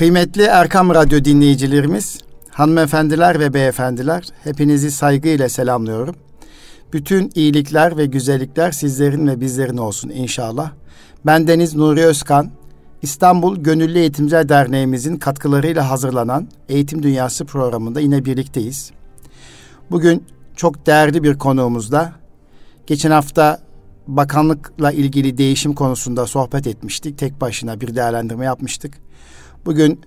Kıymetli Erkam Radyo dinleyicilerimiz, hanımefendiler ve beyefendiler, hepinizi saygıyla selamlıyorum. Bütün iyilikler ve güzellikler sizlerin ve bizlerin olsun inşallah. Ben Deniz Nuri Özkan, İstanbul Gönüllü Eğitimciler Derneğimizin katkılarıyla hazırlanan Eğitim Dünyası programında yine birlikteyiz. Bugün çok değerli bir konuğumuzla, geçen hafta bakanlıkla ilgili değişim konusunda sohbet etmiştik. Tek başına bir değerlendirme yapmıştık. Bugün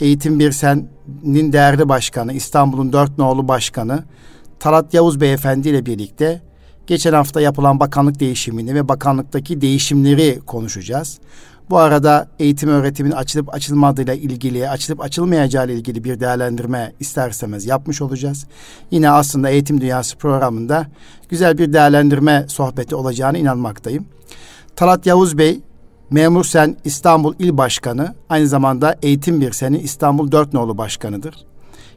Eğitim Birsen'in değerli başkanı, İstanbul'un dört nolu başkanı Talat Yavuz Beyefendi ile birlikte geçen hafta yapılan bakanlık değişimini ve bakanlıktaki değişimleri konuşacağız. Bu arada eğitim öğretimin açılıp açılmadığıyla ilgili, açılıp açılmayacağı ile ilgili bir değerlendirme isterseniz yapmış olacağız. Yine aslında Eğitim Dünyası programında güzel bir değerlendirme sohbeti olacağını inanmaktayım. Talat Yavuz Bey, Memur Sen İstanbul İl Başkanı, aynı zamanda Eğitim Bir Sen'in İstanbul Dört Nolu Başkanıdır.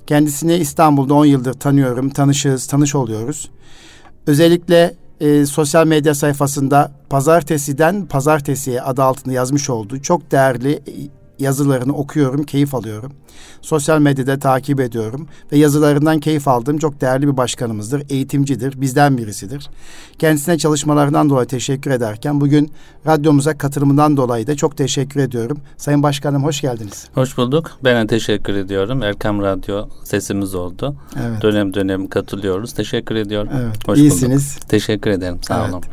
Kendisini İstanbul'da 10 yıldır tanıyorum, tanışığız, tanış oluyoruz. Özellikle e, sosyal medya sayfasında pazartesiden pazartesiye adı altında yazmış olduğu çok değerli yazılarını okuyorum, keyif alıyorum. Sosyal medyada takip ediyorum ve yazılarından keyif aldığım çok değerli bir başkanımızdır. Eğitimcidir, bizden birisidir. Kendisine çalışmalarından dolayı teşekkür ederken bugün radyomuza katılımından dolayı da çok teşekkür ediyorum. Sayın Başkanım hoş geldiniz. Hoş bulduk. Ben de teşekkür ediyorum. Erkam Radyo sesimiz oldu. Evet. Dönem dönem katılıyoruz. Teşekkür ediyorum. Evet. Hoş İyisiniz. Bulduk. Teşekkür ederim. Sağ evet. olun.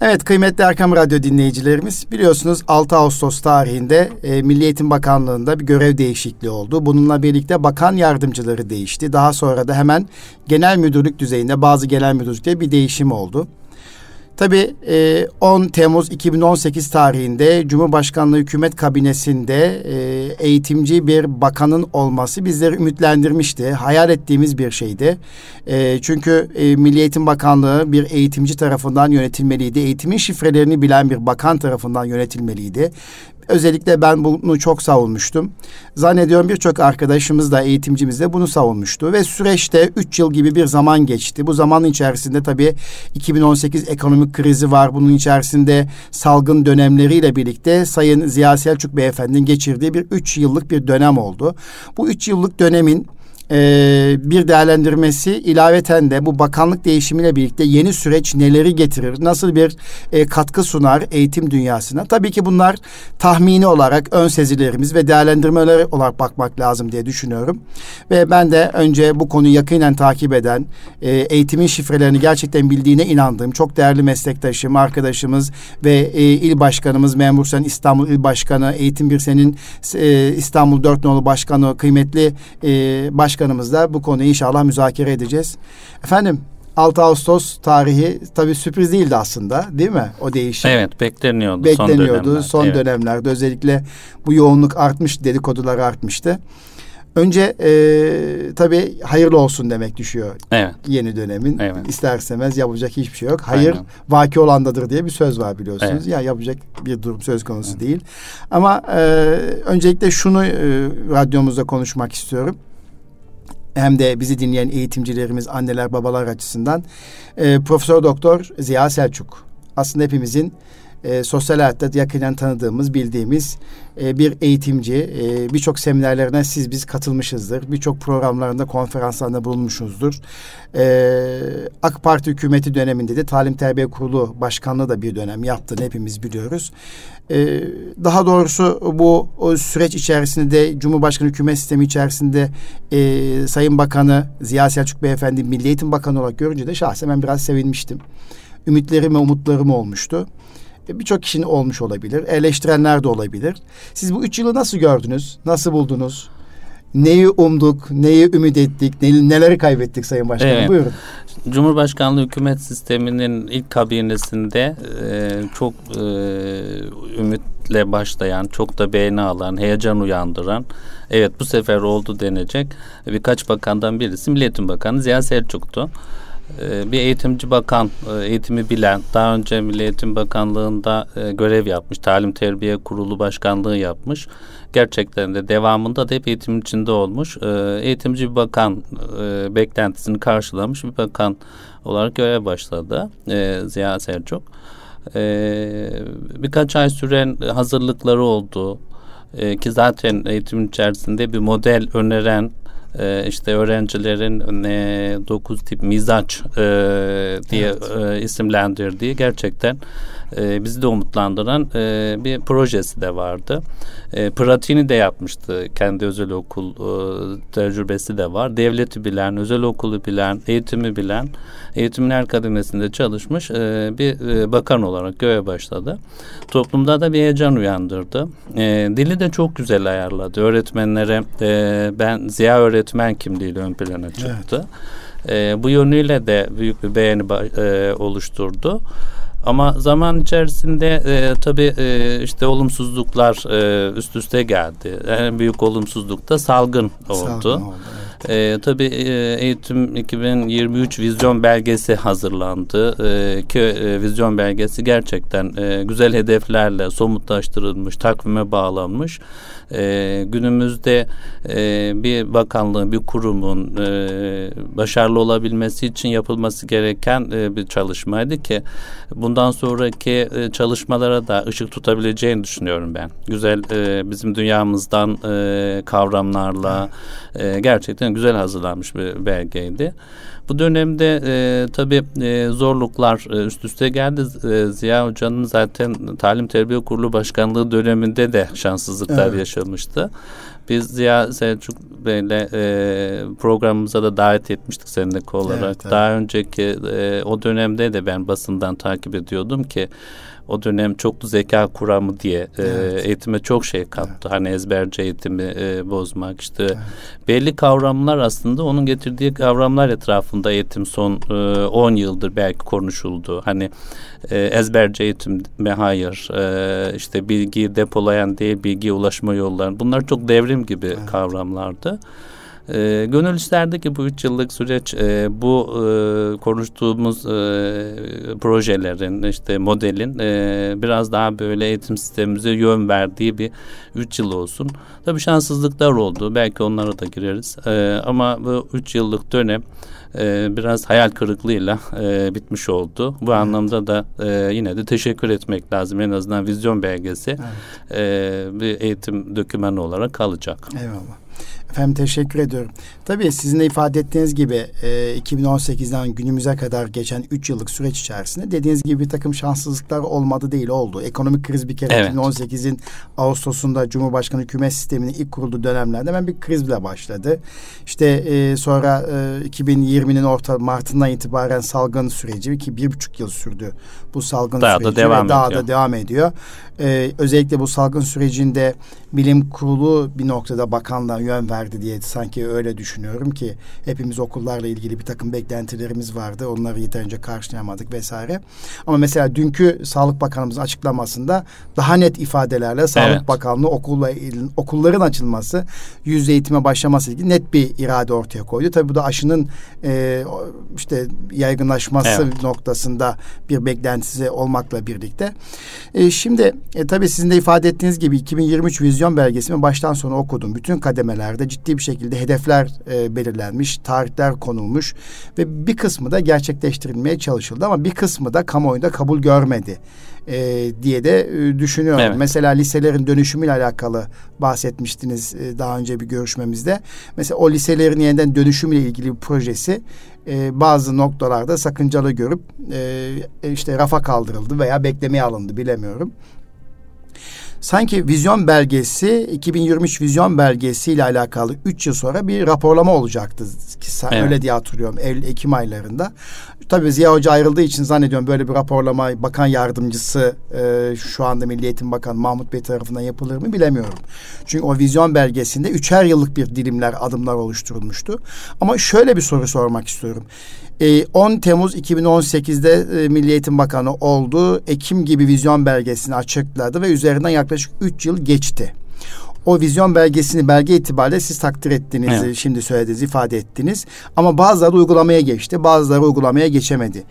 Evet kıymetli Erkam Radyo dinleyicilerimiz biliyorsunuz 6 Ağustos tarihinde e, Milli Eğitim Bakanlığı'nda bir görev değişikliği oldu. Bununla birlikte bakan yardımcıları değişti. Daha sonra da hemen genel müdürlük düzeyinde bazı genel müdürlükte bir değişim oldu. Tabii 10 e, Temmuz 2018 tarihinde Cumhurbaşkanlığı Hükümet Kabinesi'nde e, eğitimci bir bakanın olması bizleri ümitlendirmişti. Hayal ettiğimiz bir şeydi. E, çünkü Milli Eğitim Bakanlığı bir eğitimci tarafından yönetilmeliydi. Eğitimin şifrelerini bilen bir bakan tarafından yönetilmeliydi. Özellikle ben bunu çok savunmuştum. Zannediyorum birçok arkadaşımız da eğitimcimiz de bunu savunmuştu. Ve süreçte üç yıl gibi bir zaman geçti. Bu zaman içerisinde tabii 2018 ekonomik krizi var. Bunun içerisinde salgın dönemleriyle birlikte Sayın Ziya Selçuk Beyefendi'nin geçirdiği bir üç yıllık bir dönem oldu. Bu üç yıllık dönemin e, bir değerlendirmesi ilaveten de bu bakanlık değişimiyle birlikte yeni süreç neleri getirir, nasıl bir e, katkı sunar eğitim dünyasına. Tabii ki bunlar tahmini olarak ön sezilerimiz ve değerlendirmeler olarak bakmak lazım diye düşünüyorum. Ve ben de önce bu konuyu yakinen takip eden, e, eğitimin şifrelerini gerçekten bildiğine inandığım çok değerli meslektaşım, arkadaşımız ve e, il başkanımız Memur Sen İstanbul İl Başkanı, Eğitim Birsen'in e, İstanbul Dört Nolu Başkanı, kıymetli e, baş Başkanımızla bu konuyu inşallah müzakere edeceğiz. Efendim 6 Ağustos tarihi tabii sürpriz değildi aslında değil mi o değişim? Evet bekleniyordu. Bekleniyordu son, dönemler. son evet. dönemlerde özellikle bu yoğunluk artmış dedikodular artmıştı. Önce e, tabii hayırlı olsun demek düşüyor evet. yeni dönemin. Evet. İstersemez yapacak hiçbir şey yok. Hayır Aynen. vaki olandadır diye bir söz var biliyorsunuz. Evet. Ya yapacak bir durum söz konusu evet. değil. Ama e, öncelikle şunu e, radyomuzda konuşmak istiyorum hem de bizi dinleyen eğitimcilerimiz, anneler, babalar açısından e, Profesör Doktor Ziya Selçuk. Aslında hepimizin e, sosyal hayatta yakinen tanıdığımız, bildiğimiz e, bir eğitimci. E, Birçok seminerlerine siz biz katılmışızdır. Birçok programlarında, konferanslarında bulunmuşuzdur. E, AK Parti hükümeti döneminde de Talim Terbiye Kurulu Başkanlığı da bir dönem yaptığını hepimiz biliyoruz. E, daha doğrusu bu o süreç içerisinde de Cumhurbaşkanı hükümet sistemi içerisinde e, Sayın Bakanı Ziya Selçuk Beyefendi Milli Eğitim Bakanı olarak görünce de şahsen ben biraz sevinmiştim. Ümitlerim ve umutlarım olmuştu. Birçok kişinin olmuş olabilir. Eleştirenler de olabilir. Siz bu üç yılı nasıl gördünüz? Nasıl buldunuz? Neyi umduk, neyi ümit ettik, neleri kaybettik Sayın Başkanım? Evet. Buyurun. Cumhurbaşkanlığı hükümet sisteminin ilk kabinesinde e, çok e, ümitle başlayan, çok da beğeni alan, heyecan uyandıran, evet bu sefer oldu denecek birkaç bakandan birisi Milliyetin Bakanı Ziya Selçuk'tu. Ee, bir eğitimci bakan, e, eğitimi bilen, daha önce Milli Eğitim Bakanlığı'nda e, görev yapmış, Talim Terbiye Kurulu Başkanlığı yapmış. Gerçekten de devamında da hep eğitim içinde olmuş. Ee, eğitimci bir bakan e, beklentisini karşılamış bir bakan olarak görev başladı Ziya Selçuk. Ee, birkaç ay süren hazırlıkları oldu ki zaten eğitim içerisinde bir model öneren e, işte öğrencilerin e, 9 tip mizaç e, diye evet. e, isimlendirdiği gerçekten e, bizi de umutlandıran e, bir projesi de vardı. E, pratiğini de yapmıştı. Kendi özel okul e, tecrübesi de var. Devleti bilen, özel okulu bilen, eğitimi bilen, eğitimin her kademesinde çalışmış e, bir e, bakan olarak göğe başladı. Toplumda da bir heyecan uyandırdı. E, dili de çok güzel ayarladı. Öğretmenlere e, ben Ziya öğretmen kimliğiyle ön plana çıktı. Evet. E, bu yönüyle de büyük bir beğeni e, oluşturdu. Ama zaman içerisinde e, tabii e, işte olumsuzluklar e, üst üste geldi. En büyük olumsuzluk da salgın oldu. Salgın oldu evet. E, tabii eğitim 2023 vizyon belgesi hazırlandı. E, ki e, vizyon belgesi gerçekten e, güzel hedeflerle somutlaştırılmış, takvime bağlanmış e, günümüzde e, bir bakanlığın, bir kurumun e, başarılı olabilmesi için yapılması gereken e, bir çalışmaydı ki bundan sonraki e, çalışmalara da ışık tutabileceğini düşünüyorum ben. Güzel e, bizim dünyamızdan e, kavramlarla e, gerçekten güzel hazırlanmış bir belgeydi. Bu dönemde e, tabii e, zorluklar e, üst üste geldi. E, Ziya Hoca'nın zaten Talim Terbiye Kurulu Başkanlığı döneminde de şanssızlıklar evet. yaşamıştı. Biz Ziya Selçuk Bey'le e, programımıza da davet etmiştik seninle olarak. Evet, evet. Daha önceki e, o dönemde de ben basından takip ediyordum ki o dönem çoklu zeka kuramı diye e, evet. e, eğitime çok şey kattı. Evet. Hani ezberci eğitimi e, bozmak işte evet. belli kavramlar aslında onun getirdiği kavramlar etrafında eğitim son 10 e, yıldır belki konuşuldu. Hani e, ezberci eğitim mi hayır e, işte bilgiyi depolayan değil bilgiye ulaşma yolları bunlar çok devrim gibi evet. kavramlardı. E, gönül isterdi ki bu üç yıllık süreç e, bu e, konuştuğumuz e, projelerin işte modelin e, biraz daha böyle eğitim sistemimize yön verdiği bir üç yıl olsun. Tabii şanssızlıklar oldu. Belki onlara da gireriz. E, ama bu üç yıllık dönem e, biraz hayal kırıklığıyla e, bitmiş oldu. Bu evet. anlamda da e, yine de teşekkür etmek lazım. En azından vizyon belgesi evet. e, bir eğitim dokümanı olarak kalacak. Eyvallah. Efendim teşekkür ediyorum. Tabii sizin de ifade ettiğiniz gibi e, 2018'den günümüze kadar geçen 3 yıllık süreç içerisinde dediğiniz gibi bir takım şanssızlıklar olmadı değil oldu. Ekonomik kriz bir kere evet. 2018'in Ağustos'unda Cumhurbaşkanı hükümet sisteminin ilk kurulduğu dönemlerde hemen bir krizle başladı. İşte e, sonra e, 2020'nin orta Mart'ından itibaren salgın süreci ki bir buçuk yıl sürdü bu salgın daha süreci da devam daha ediyor. da devam ediyor. E, özellikle bu salgın sürecinde bilim kurulu bir noktada bakanlığa yön verdi diye sanki öyle düşünüyorum ki hepimiz okullarla ilgili bir takım beklentilerimiz vardı. Onları yeterince karşılayamadık vesaire. Ama mesela dünkü Sağlık Bakanımızın açıklamasında daha net ifadelerle Sağlık evet. Bakanlığı okulla okulların açılması, yüz eğitime başlaması ilgili net bir irade ortaya koydu. Tabii bu da aşının e, işte yaygınlaşması evet. noktasında bir beklentisi olmakla birlikte. E, şimdi e, tabii sizin de ifade ettiğiniz gibi 2023 vizyon belgesini baştan sona okudum. Bütün kademelerde ciddi bir şekilde hedefler e, belirlenmiş, tarihler konulmuş ve bir kısmı da gerçekleştirilmeye çalışıldı ama bir kısmı da kamuoyunda kabul görmedi e, diye de e, düşünüyorum. Evet. Mesela liselerin dönüşümüyle alakalı bahsetmiştiniz e, daha önce bir görüşmemizde. Mesela o liselerin yeniden dönüşümüyle ilgili bir projesi e, bazı noktalarda sakıncalı görüp e, işte rafa kaldırıldı veya beklemeye alındı bilemiyorum sanki vizyon belgesi 2023 vizyon belgesi ile alakalı 3 yıl sonra bir raporlama olacaktı. Ki evet. Öyle diye hatırlıyorum Eylül Ekim aylarında. Tabii Ziya Hoca ayrıldığı için zannediyorum böyle bir raporlama bakan yardımcısı e, şu anda Milli Eğitim Bakanı Mahmut Bey tarafından yapılır mı bilemiyorum. Çünkü o vizyon belgesinde üçer yıllık bir dilimler adımlar oluşturulmuştu. Ama şöyle bir soru sormak istiyorum. 10 ee, Temmuz 2018'de e, Milli Eğitim Bakanı oldu. Ekim gibi vizyon belgesini açıkladı ve üzerinden yaklaşık 3 yıl geçti. O vizyon belgesini belge itibariyle siz takdir ettiğinizi evet. şimdi söylediğiniz ifade ettiniz. Ama bazıları uygulamaya geçti, bazıları uygulamaya geçemedi.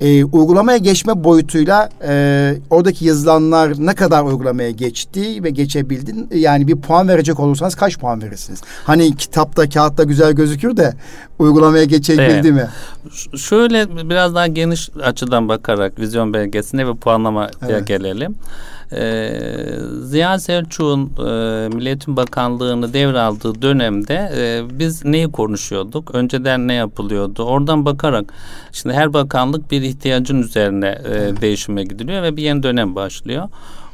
E, uygulamaya geçme boyutuyla e, oradaki yazılanlar ne kadar uygulamaya geçti ve geçebildin? Yani bir puan verecek olursanız kaç puan verirsiniz? Hani kitapta, kağıtta güzel gözükür de uygulamaya geçebildi evet. mi? Ş- şöyle biraz daha geniş açıdan bakarak vizyon belgesine ve puanlamaya evet. gelelim. Ee, Ziya Selçuk'un e, Milliyetin Bakanlığı'nı devraldığı dönemde e, biz neyi konuşuyorduk? Önceden ne yapılıyordu? Oradan bakarak şimdi her bakanlık bir ihtiyacın üzerine e, değişime gidiliyor ve bir yeni dönem başlıyor.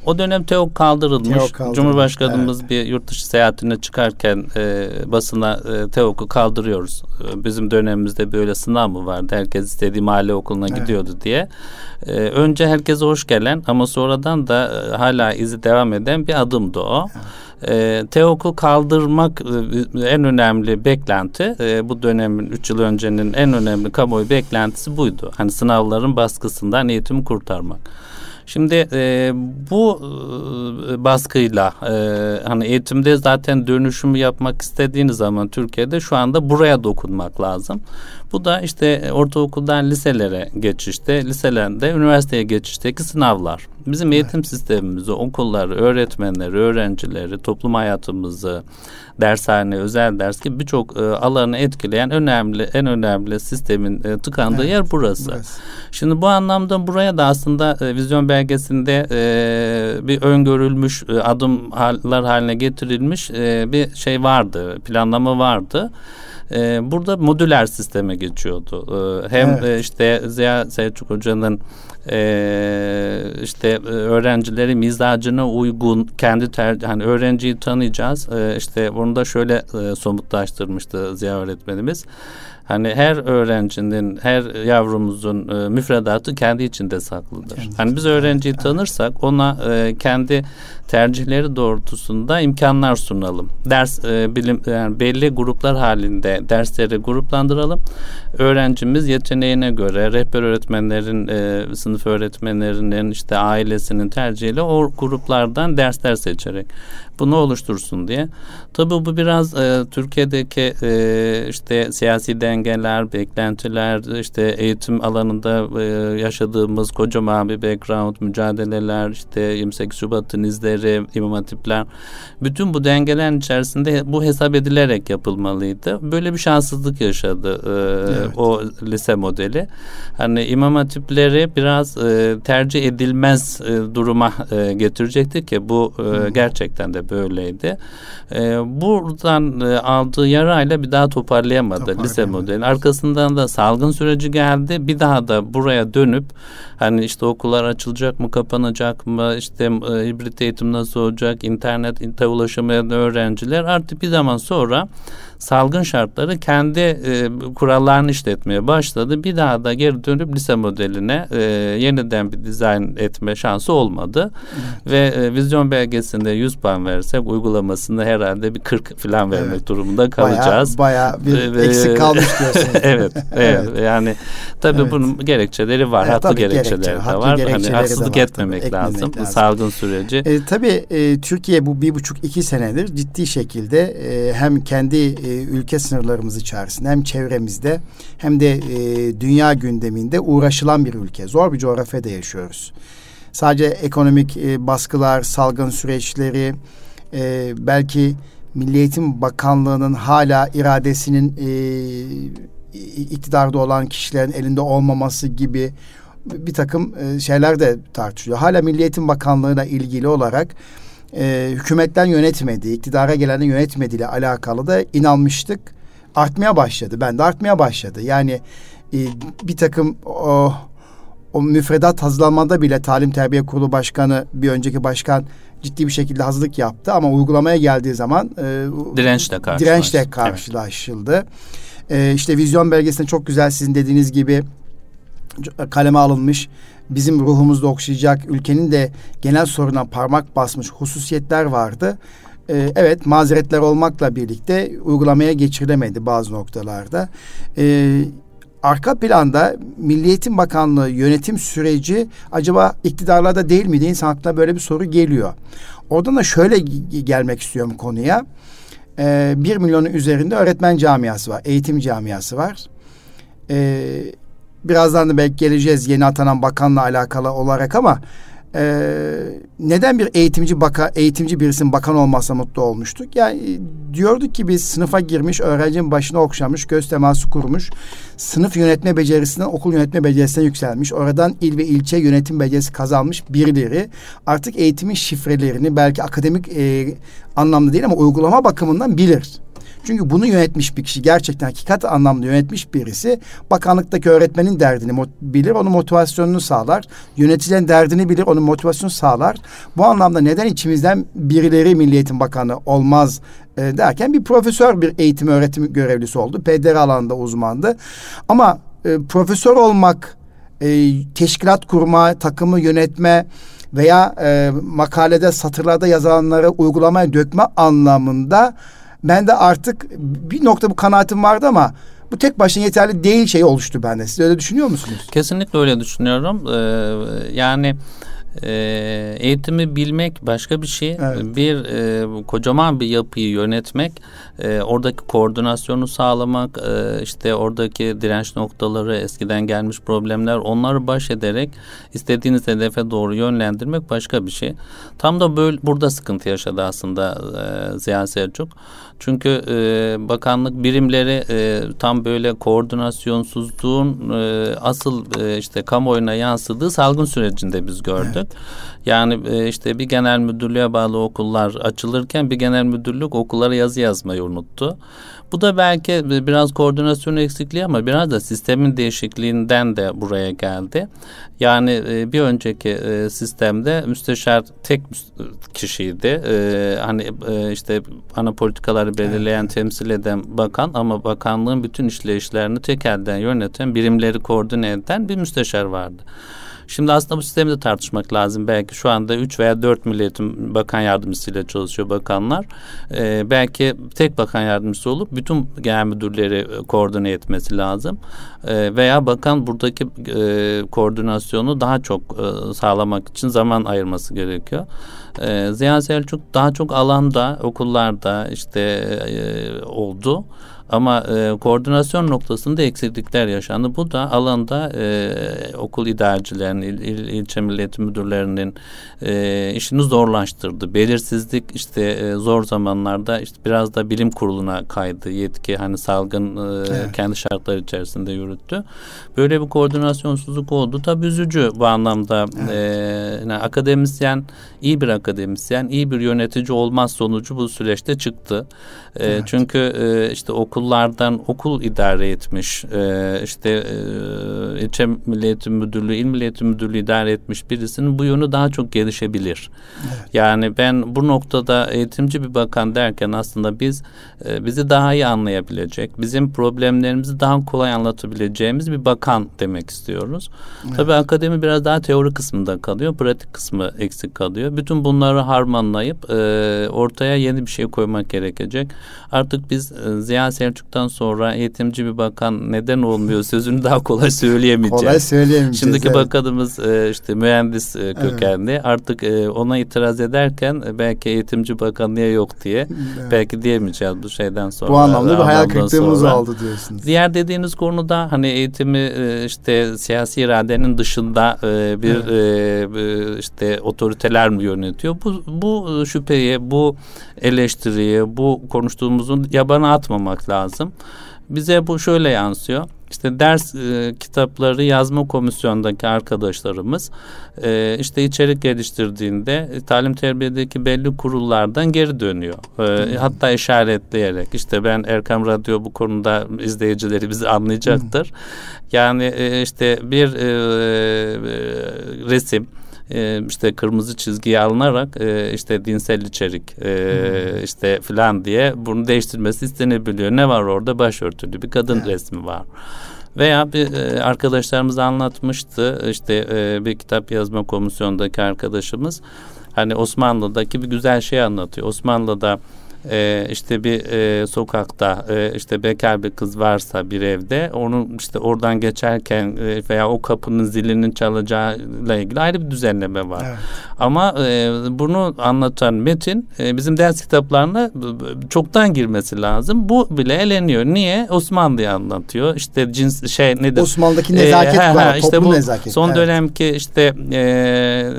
O dönem TEOK kaldırılmış. TEOK kaldırılmış. Cumhurbaşkanımız evet. bir yurt dışı seyahatine çıkarken e, basına e, TEOK'u kaldırıyoruz. E, bizim dönemimizde böyle sınav mı vardı? Herkes istediği mahalle okuluna evet. gidiyordu diye. E, önce herkese hoş gelen ama sonradan da e, hala izi devam eden bir adımdı o. Evet. E, TEOK'u kaldırmak e, en önemli beklenti e, bu dönemin 3 yıl öncenin en önemli kamuoyu beklentisi buydu. Hani sınavların baskısından eğitimi kurtarmak. Şimdi e, bu e, baskıyla e, hani eğitimde zaten dönüşümü yapmak istediğiniz zaman Türkiye'de şu anda buraya dokunmak lazım. Bu da işte ortaokuldan liselere geçişte, liselerde üniversiteye geçişteki sınavlar. Bizim eğitim evet. sistemimizi, okulları, öğretmenleri, öğrencileri, toplum hayatımızı, dershane, özel ders gibi birçok e, alanı etkileyen önemli en önemli sistemin e, tıkandığı evet, yer burası. burası. Şimdi bu anlamda buraya da aslında e, vizyon belgesinde e, bir öngörülmüş e, adımlar haline getirilmiş e, bir şey vardı, planlama vardı. E, burada modüler sisteme geçiyordu. E, hem evet. e, işte Ziya Selçuk Hoca'nın e, işte e, öğrencileri mizacına uygun kendi ter hani öğrenciyi tanıyacağız. E, işte bunu da şöyle e, somutlaştırmıştı Ziya öğretmenimiz. Hani her öğrencinin, her yavrumuzun e, müfredatı kendi içinde saklıdır. Kendi hani biz öğrenciyi tanırsak ona e, kendi tercihleri doğrultusunda imkanlar sunalım. Ders e, bilim yani belli gruplar halinde dersleri gruplandıralım. Öğrencimiz yeteneğine göre rehber öğretmenlerin, e, sınıf öğretmenlerinin işte ailesinin tercihiyle o gruplardan dersler seçerek bunu oluştursun diye. Tabii bu biraz e, Türkiye'deki e, işte siyasi dengeler, beklentiler, işte eğitim alanında e, yaşadığımız kocaman bir background, mücadeleler, işte 28 Şubat'ın izleri, imam hatipler. Bütün bu dengelerin içerisinde bu hesap edilerek yapılmalıydı. Böyle bir şanssızlık yaşadı e, evet. o lise modeli. Hani imam hatipleri biraz e, tercih edilmez e, duruma e, getirecekti ki bu e, gerçekten de böyleydi. E, buradan e, aldığı yarayla bir daha toparlayamadı lise modeli. Arkasından da salgın süreci geldi. Bir daha da buraya dönüp hani işte okullar açılacak mı, kapanacak mı, işte e, hibrit eğitim nasıl olacak, internet ulaşamayan öğrenciler artık bir zaman sonra salgın şartları kendi e, kurallarını işletmeye başladı. Bir daha da geri dönüp lise modeline e, yeniden bir dizayn etme şansı olmadı. Evet. Ve e, vizyon belgesinde 100 puan versek uygulamasında herhalde bir 40 falan vermek evet. durumunda kalacağız. Baya bir e, eksik kalmış diyorsunuz. evet, evet, evet. Yani tabii evet. bunun gerekçeleri var. Evet, haklı gerekçeleri gerekçe, de var. Hani haksızlık etmemek tabii, lazım. lazım. Bu salgın süreci. E, tabii e, Türkiye bu bir buçuk iki senedir ciddi şekilde e, hem kendi e, ülke sınırlarımız içerisinde hem çevremizde hem de e, dünya gündeminde uğraşılan bir ülke. Zor bir coğrafyada yaşıyoruz. Sadece ekonomik e, baskılar, salgın süreçleri, e, belki Milli Eğitim Bakanlığı'nın hala iradesinin e, iktidarda olan kişilerin elinde olmaması gibi bir takım e, şeyler de tartışılıyor. Hala Milli Eğitim Bakanlığı'na ilgili olarak e, hükümetten yönetmediği, iktidara gelenin yönetmediği ile alakalı da inanmıştık. Artmaya başladı. Ben de artmaya başladı. Yani e, bir takım o, o müfredat hazırlanmada bile Talim Terbiye Kurulu Başkanı bir önceki başkan ciddi bir şekilde hazırlık yaptı ama uygulamaya geldiği zaman e, dirençle karşılaştı. Dirençle karşılaşıldı. Evet. E, işte vizyon belgesinde çok güzel sizin dediğiniz gibi kaleme alınmış bizim ruhumuzda okşayacak ülkenin de genel soruna parmak basmış hususiyetler vardı. Ee, evet mazeretler olmakla birlikte uygulamaya geçirilemedi bazı noktalarda. Ee, arka planda Milli Eğitim Bakanlığı yönetim süreci acaba iktidarlarda değil miydi? İnsan aklına böyle bir soru geliyor. Oradan da şöyle gelmek istiyorum konuya. Ee, bir milyonun üzerinde öğretmen camiası var, eğitim camiası var. Ee, birazdan da belki geleceğiz yeni atanan bakanla alakalı olarak ama e, neden bir eğitimci baka eğitimci birisinin bakan olmazsa mutlu olmuştuk? Yani diyorduk ki biz sınıfa girmiş, öğrencinin başına okşamış, göz teması kurmuş, sınıf yönetme becerisinden okul yönetme becerisine yükselmiş, oradan il ve ilçe yönetim becerisi kazanmış birileri artık eğitimin şifrelerini belki akademik e, anlamda değil ama uygulama bakımından bilir. Çünkü bunu yönetmiş bir kişi gerçekten hakikat anlamda yönetmiş birisi bakanlıktaki öğretmenin derdini bilir, onun motivasyonunu sağlar. Yöneticilerin derdini bilir, onun motivasyonunu sağlar. Bu anlamda neden içimizden birileri Milli Eğitim Bakanı olmaz e, derken bir profesör bir eğitim öğretim görevlisi oldu. PDR alanında uzmandı. Ama e, profesör olmak, e, teşkilat kurma, takımı yönetme, veya e, makalede satırlarda yazılanları uygulamaya dökme anlamında ben de artık bir nokta bu kanaatim vardı ama bu tek başına yeterli değil şey oluştu bende. Siz öyle düşünüyor musunuz? Kesinlikle öyle düşünüyorum. Ee, yani e, eğitimi bilmek başka bir şey. Evet. Bir e, kocaman bir yapıyı yönetmek, e, oradaki koordinasyonu sağlamak, e, işte oradaki direnç noktaları, eskiden gelmiş problemler, onları baş ederek istediğiniz hedefe doğru yönlendirmek başka bir şey. Tam da böyle burada sıkıntı yaşadı aslında e, Ziya Selçuk. Çünkü e, bakanlık birimleri e, tam böyle koordinasyonsuzluğun e, asıl e, işte kamuoyuna yansıdığı salgın sürecinde biz gördük. Evet. Yani e, işte bir genel müdürlüğe bağlı okullar açılırken bir genel müdürlük okullara yazı yazmayı unuttu. Bu da belki biraz koordinasyon eksikliği ama biraz da sistemin değişikliğinden de buraya geldi. Yani e, bir önceki e, sistemde müsteşar tek kişiydi. E, hani işte ana politikaları belirleyen, evet. temsil eden bakan ama bakanlığın bütün işleyişlerini tek elden yöneten, birimleri koordine eden bir müsteşar vardı. Şimdi aslında bu sistemi de tartışmak lazım. Belki şu anda 3 veya 4 milletin bakan yardımcısıyla çalışıyor bakanlar. Ee, belki tek bakan yardımcısı olup bütün genel müdürleri e, koordine etmesi lazım. Ee, veya bakan buradaki e, koordinasyonu daha çok e, sağlamak için zaman ayırması gerekiyor. Ee, Ziya Selçuk daha çok alanda, okullarda işte e, oldu. Ama e, koordinasyon noktasında eksiklikler yaşandı. Bu da alanda e, okul idarecilerinin, il, il, ilçe milli müdürlerinin e, işini zorlaştırdı. Belirsizlik işte e, zor zamanlarda işte biraz da bilim kuruluna kaydı. Yetki hani salgın e, evet. kendi şartları içerisinde yürüttü. Böyle bir koordinasyonsuzluk oldu. Tabii üzücü bu anlamda. Evet. E, yani akademisyen, iyi bir akademisyen, iyi bir yönetici olmaz sonucu bu süreçte çıktı. E, evet. Çünkü e, işte okullardan okul idare etmiş, e, işte e, ilçe milli eğitim müdürlüğü, il milli eğitim müdürlüğü idare etmiş birisinin bu yönü daha çok gelişebilir. Evet. Yani ben bu noktada eğitimci bir bakan derken aslında biz e, bizi daha iyi anlayabilecek, bizim problemlerimizi daha kolay anlatabileceğimiz bir bakan demek istiyoruz. Evet. Tabii akademi biraz daha teori kısmında kalıyor, pratik kısmı eksik kalıyor. Bütün bunları harmanlayıp e, ortaya yeni bir şey koymak gerekecek. Artık biz e, Ziya Selçuk'tan sonra eğitimci bir bakan neden olmuyor sözünü daha kolay söyleyemeyeceğiz. Kolay söyleyemeyeceğiz. Şimdiki evet. bakanımız e, işte mühendis e, kökenli. Evet. Artık e, ona itiraz ederken belki eğitimci bakan niye yok diye evet. belki diyemeyeceğiz bu şeyden sonra. Bu anlamda bir hayal kırıklığımız oldu diyorsunuz. Diğer dediğiniz konuda hani eğitimi işte siyasi iradenin dışında bir evet. işte otoriteler mi yönetiyor? Bu bu şüpheyi, bu eleştiriyi, bu konuştuğumuzun yabana atmamak lazım. Bize bu şöyle yansıyor. İşte ders e, kitapları yazma komisyondaki arkadaşlarımız e, işte içerik geliştirdiğinde e, talim terbiyedeki belli kurullardan geri dönüyor. E, hatta işaretleyerek işte ben Erkam Radyo bu konuda izleyicileri bizi anlayacaktır. Yani e, işte bir e, e, resim e, işte kırmızı çizgiye alınarak e, işte dinsel içerik e, hmm. işte filan diye bunu değiştirmesi istenebiliyor. Ne var orada? Başörtülü bir kadın evet. resmi var. Veya bir e, arkadaşlarımız anlatmıştı işte e, bir kitap yazma komisyondaki arkadaşımız hani Osmanlı'daki bir güzel şey anlatıyor. Osmanlı'da e, işte bir e, sokakta e, işte bekar bir kız varsa bir evde onun işte oradan geçerken e, veya o kapının zilinin çalacağıyla ilgili ayrı bir düzenleme var. Evet. Ama e, bunu anlatan metin e, bizim ders kitaplarına çoktan girmesi lazım. Bu bile eleniyor. Niye? Osmanlı'yı anlatıyor. İşte cins şey nedir? Osmanlı'daki nezaket e, var. Ha, işte bu nezaket. Son evet. dönemki işte e,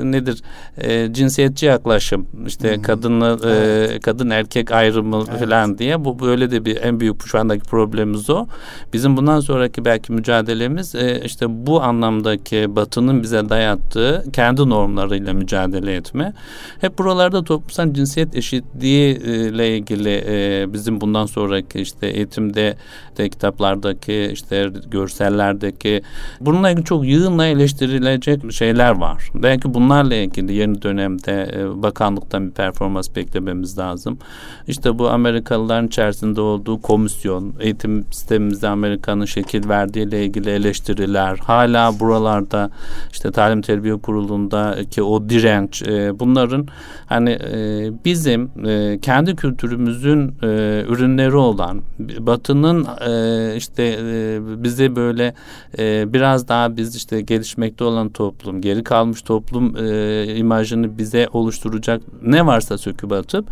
nedir? E, cinsiyetçi yaklaşım. İşte hmm. kadınla e, evet. kadın erkek ayrımı evet. falan diye. Bu böyle de bir en büyük şu andaki problemimiz o. Bizim bundan sonraki belki mücadelemiz e, işte bu anlamdaki Batı'nın bize dayattığı kendi normlarıyla mücadele etme. Hep buralarda toplumsal cinsiyet eşitliği ile ilgili e, bizim bundan sonraki işte eğitimde de kitaplardaki işte görsellerdeki bununla ilgili çok yığınla eleştirilecek şeyler var. Belki bunlarla ilgili yeni dönemde e, bakanlıktan bir performans beklememiz lazım. İşte bu Amerikalıların içerisinde olduğu komisyon, eğitim sistemimizde Amerika'nın şekil verdiği ile ilgili eleştiriler, hala buralarda işte talim terbiye kurulundaki o direnç, e, bunların hani e, bizim e, kendi kültürümüzün e, ürünleri olan Batı'nın e, işte e, bize böyle e, biraz daha biz işte gelişmekte olan toplum, geri kalmış toplum e, imajını bize oluşturacak ne varsa söküp atıp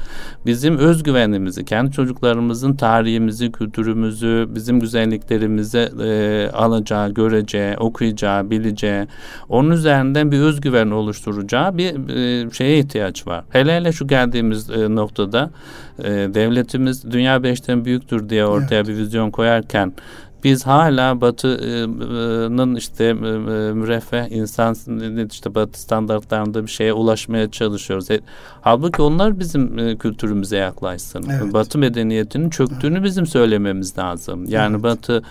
bizim özgüvenimizi, kendi çocuklarımızın tarihimizi, kültürümüzü, bizim güzelliklerimizi e, alacağı, göreceği, okuyacağı, bileceği, onun üzerinden bir özgüven oluşturacağı bir e, şeye ihtiyaç var. Hele hele şu geldiğimiz e, noktada e, devletimiz dünya beşten büyüktür diye ortaya evet. bir vizyon koyarken biz hala Batı'nın işte müreffeh insan işte Batı standartlarında bir şeye ulaşmaya çalışıyoruz. E, halbuki onlar bizim e, kültürümüze yaklaşsın. Evet. Batı medeniyetinin çöktüğünü evet. bizim söylememiz lazım. Yani evet. Batı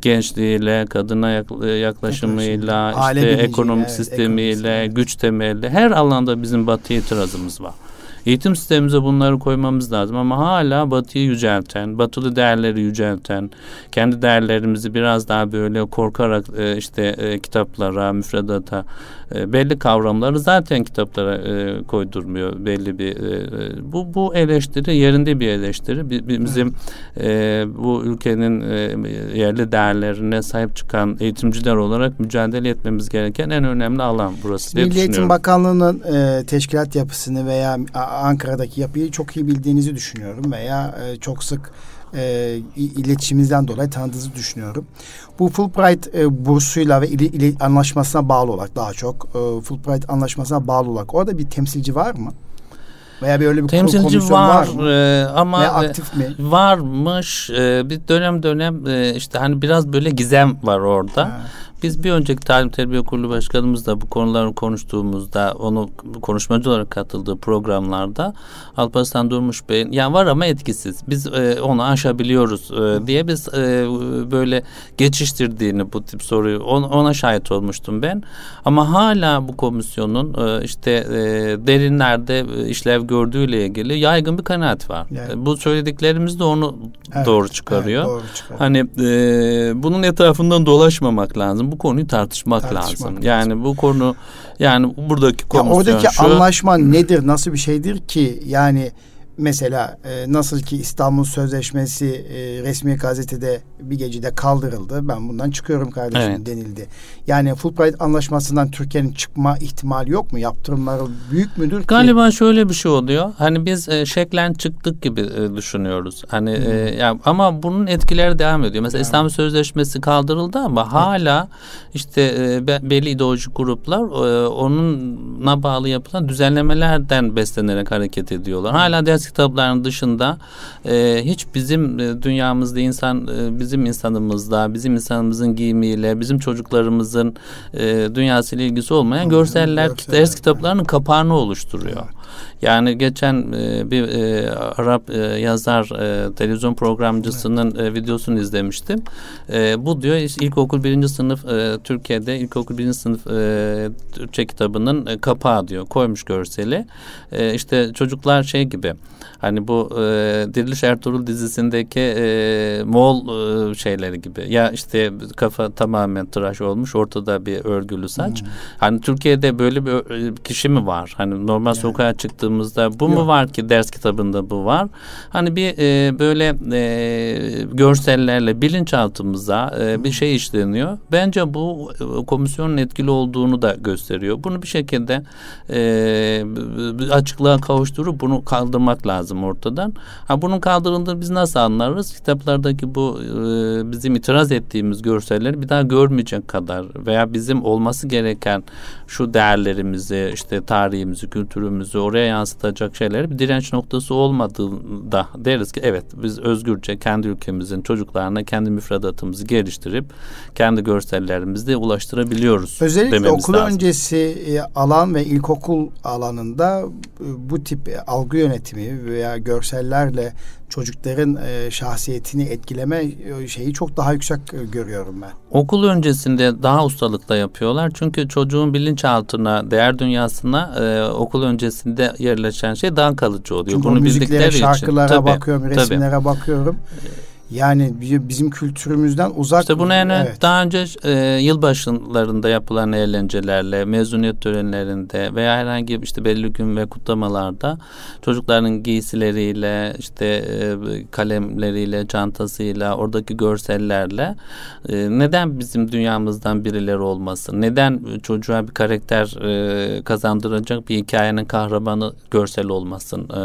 gençliğiyle, kadına yaklaşımıyla, Yaklaşım. işte ekonomik evet, sistemiyle, ekonomik. güç temelli her alanda bizim Batı itirazımız var. Eğitim sistemimize bunları koymamız lazım ama hala batıyı yücelten, batılı değerleri yücelten, kendi değerlerimizi biraz daha böyle korkarak e, işte e, kitaplara, müfredata e, belli kavramları zaten kitaplara e, koydurmuyor belli bir e, e bu bu eleştiri yerinde bir eleştiri. Bizim e, bu ülkenin e, yerli değerlerine sahip çıkan eğitimciler olarak mücadele etmemiz gereken en önemli alan burası diye Milli Eğitim Bakanlığı'nın e, teşkilat yapısını veya Ankara'daki yapıyı çok iyi bildiğinizi düşünüyorum veya e, çok sık e, iletişimimizden dolayı tanıdığınızı düşünüyorum. Bu Fulbright e, bursuyla ve ili, ili, anlaşmasına bağlı olarak daha çok e, Fulbright anlaşmasına bağlı olarak orada bir temsilci var mı? Veya bir öyle bir temsilci var, var e, ama Veya aktif mi? varmış e, bir dönem dönem e, işte hani biraz böyle gizem var orada. Ha. Biz bir önceki Talim Terbiye Kurulu Başkanımız da bu konuları konuştuğumuzda onu konuşmacı olarak katıldığı programlarda Alparslan Durmuş Bey'in ya var ama etkisiz. Biz e, onu aşabiliyoruz e, diye biz e, böyle geçiştirdiğini bu tip soruyu on, ona şahit olmuştum ben. Ama hala bu komisyonun e, işte e, derinlerde işlev gördüğüyle ilgili yaygın bir kanaat var. Yani. Bu söylediklerimiz de onu evet, doğru çıkarıyor. Evet, doğru çıkarıyor. Hani e, bunun etrafından dolaşmamak lazım bu konuyu tartışmak, tartışmak lazım. lazım. Yani bu konu yani buradaki komisyon ya oradaki şu, anlaşma nedir, nasıl bir şeydir ki yani Mesela e, nasıl ki İstanbul Sözleşmesi e, resmi gazetede bir gecede kaldırıldı. Ben bundan çıkıyorum kardeşim evet. denildi. Yani Fulbright anlaşmasından Türkiye'nin çıkma ihtimali yok mu? Yaptırımları büyük müdür ki? Galiba şöyle bir şey oluyor. Hani biz e, şeklen çıktık gibi e, düşünüyoruz. Hani e, hmm. e, yani, ama bunun etkileri devam ediyor. Mesela yani. İstanbul Sözleşmesi kaldırıldı ama evet. hala işte e, belli ideolojik gruplar e, onunla bağlı yapılan düzenlemelerden beslenerek hareket ediyorlar. Hala ders kitaplarının dışında e, hiç bizim e, dünyamızda insan e, bizim insanımızda, bizim insanımızın giyimiyle, bizim çocuklarımızın e, dünyasıyla ilgisi olmayan görseller, görseller ders kitaplarının kapağını oluşturuyor. Evet. Yani geçen e, bir e, Arap e, yazar e, televizyon programcısının e, videosunu izlemiştim. E, bu diyor ilkokul birinci sınıf e, Türkiye'de ilkokul birinci sınıf e, Türkçe kitabının e, kapağı diyor koymuş görseli. E, işte çocuklar şey gibi hani bu e, Diriliş Ertuğrul dizisindeki e, Moğol e, şeyleri gibi. Ya işte kafa tamamen tıraş olmuş ortada bir örgülü saç. Hmm. Hani Türkiye'de böyle bir kişi mi var? Hani normal yani. sokağa çıktığımızda bu Yok. mu var ki ders kitabında bu var. Hani bir e, böyle e, görsellerle bilinçaltımıza e, bir şey işleniyor. Bence bu e, komisyonun etkili olduğunu da gösteriyor. Bunu bir şekilde e, açıklığa kavuşturup bunu kaldırmak lazım ortadan. Ha bunun kaldırıldığını biz nasıl anlarız? Kitaplardaki bu e, bizim itiraz ettiğimiz görselleri bir daha görmeyecek kadar veya bizim olması gereken şu değerlerimizi, işte tarihimizi, kültürümüzü oraya yansıtacak şeyleri bir direnç noktası olmadığında deriz ki evet biz özgürce kendi ülkemizin çocuklarına kendi müfredatımızı geliştirip kendi görsellerimizi ulaştırabiliyoruz. Özellikle okul lazım. öncesi e, alan ve ilkokul alanında e, bu tip algı yönetimi veya görsellerle çocukların e, şahsiyetini etkileme e, şeyi çok daha yüksek e, görüyorum ben. Okul öncesinde daha ustalıkla yapıyorlar. Çünkü çocuğun bilinçaltına, değer dünyasına e, okul öncesinde yerleşen şey daha kalıcı oluyor. Çünkü Bunu bildikleri şarkılara için. bakıyorum, resimlere tabii. bakıyorum. Yani bizim kültürümüzden uzak. İşte bunu yani evet. daha önce e, yılbaşlarında yapılan eğlencelerle, mezuniyet törenlerinde veya herhangi işte belli gün ve kutlamalarda çocukların giysileriyle, işte e, kalemleriyle, çantasıyla, oradaki görsellerle e, neden bizim dünyamızdan birileri olmasın? Neden çocuğa bir karakter e, kazandıracak bir hikayenin kahramanı görsel olmasın? E,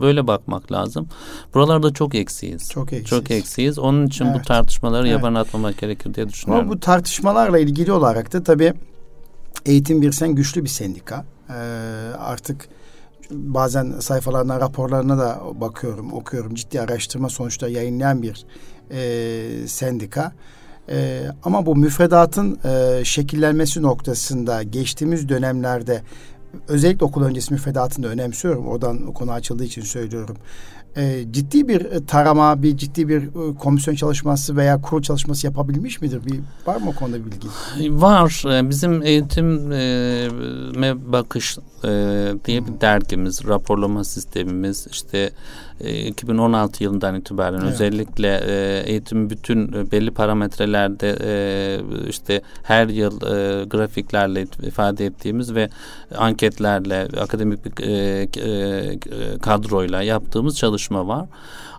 böyle bakmak lazım. Buralarda çok eksiyiz. Çok eksiyiz. Çok eksiyiz. Onun için evet. bu tartışmaları evet. yaban atmamak gerekir diye düşünüyorum. Ama bu tartışmalarla ilgili olarak da tabii Eğitim bir sen güçlü bir sendika. Ee, artık bazen sayfalarına, raporlarına da bakıyorum, okuyorum. Ciddi araştırma sonuçta yayınlayan bir e, sendika. E, ama bu müfredatın e, şekillenmesi noktasında geçtiğimiz dönemlerde özellikle okul öncesi müfredatını önemsiyorum. Oradan o konu açıldığı için söylüyorum e, ciddi bir e, tarama, bir ciddi bir e, komisyon çalışması veya kurul çalışması yapabilmiş midir? Bir var mı o konuda bilgi? Var. E, bizim eğitime bakış diye bir dergimiz, raporlama sistemimiz işte 2016 e, yılından itibaren evet. özellikle e, eğitim bütün e, belli parametrelerde işte her yıl grafiklerle ifade ettiğimiz ve anketlerle akademik bir kadroyla yaptığımız çalışma var.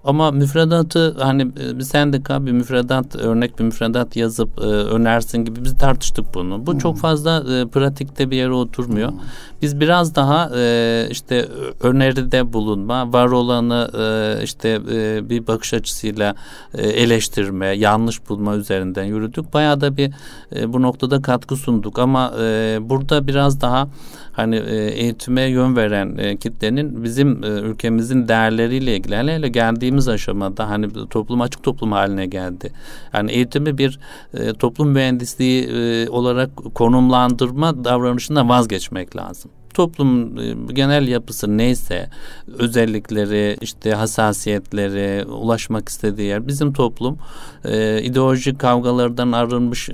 Ama müfredatı hani e, sendika bir müfredat örnek bir müfredat yazıp e, önersin gibi biz tartıştık bunu. Bu hmm. çok fazla e, pratikte bir yere oturmuyor. Hmm. Biz biraz daha e, işte öneride bulunma, var olanı e, işte e, bir bakış açısıyla e, eleştirme, yanlış bulma üzerinden yürüdük. Bayağı da bir e, bu noktada katkı sunduk ama e, burada biraz daha hani e, eğitime yön veren e, kitlenin bizim e, ülkemizin değerleriyle ilgili hele hele geldiğimiz aşamada hani toplum açık toplum haline geldi. Yani eğitimi bir toplum mühendisliği olarak konumlandırma davranışına vazgeçmek lazım toplum e, genel yapısı neyse özellikleri işte hassasiyetleri ulaşmak istediği yer bizim toplum e, ideolojik kavgalardan arınmış e,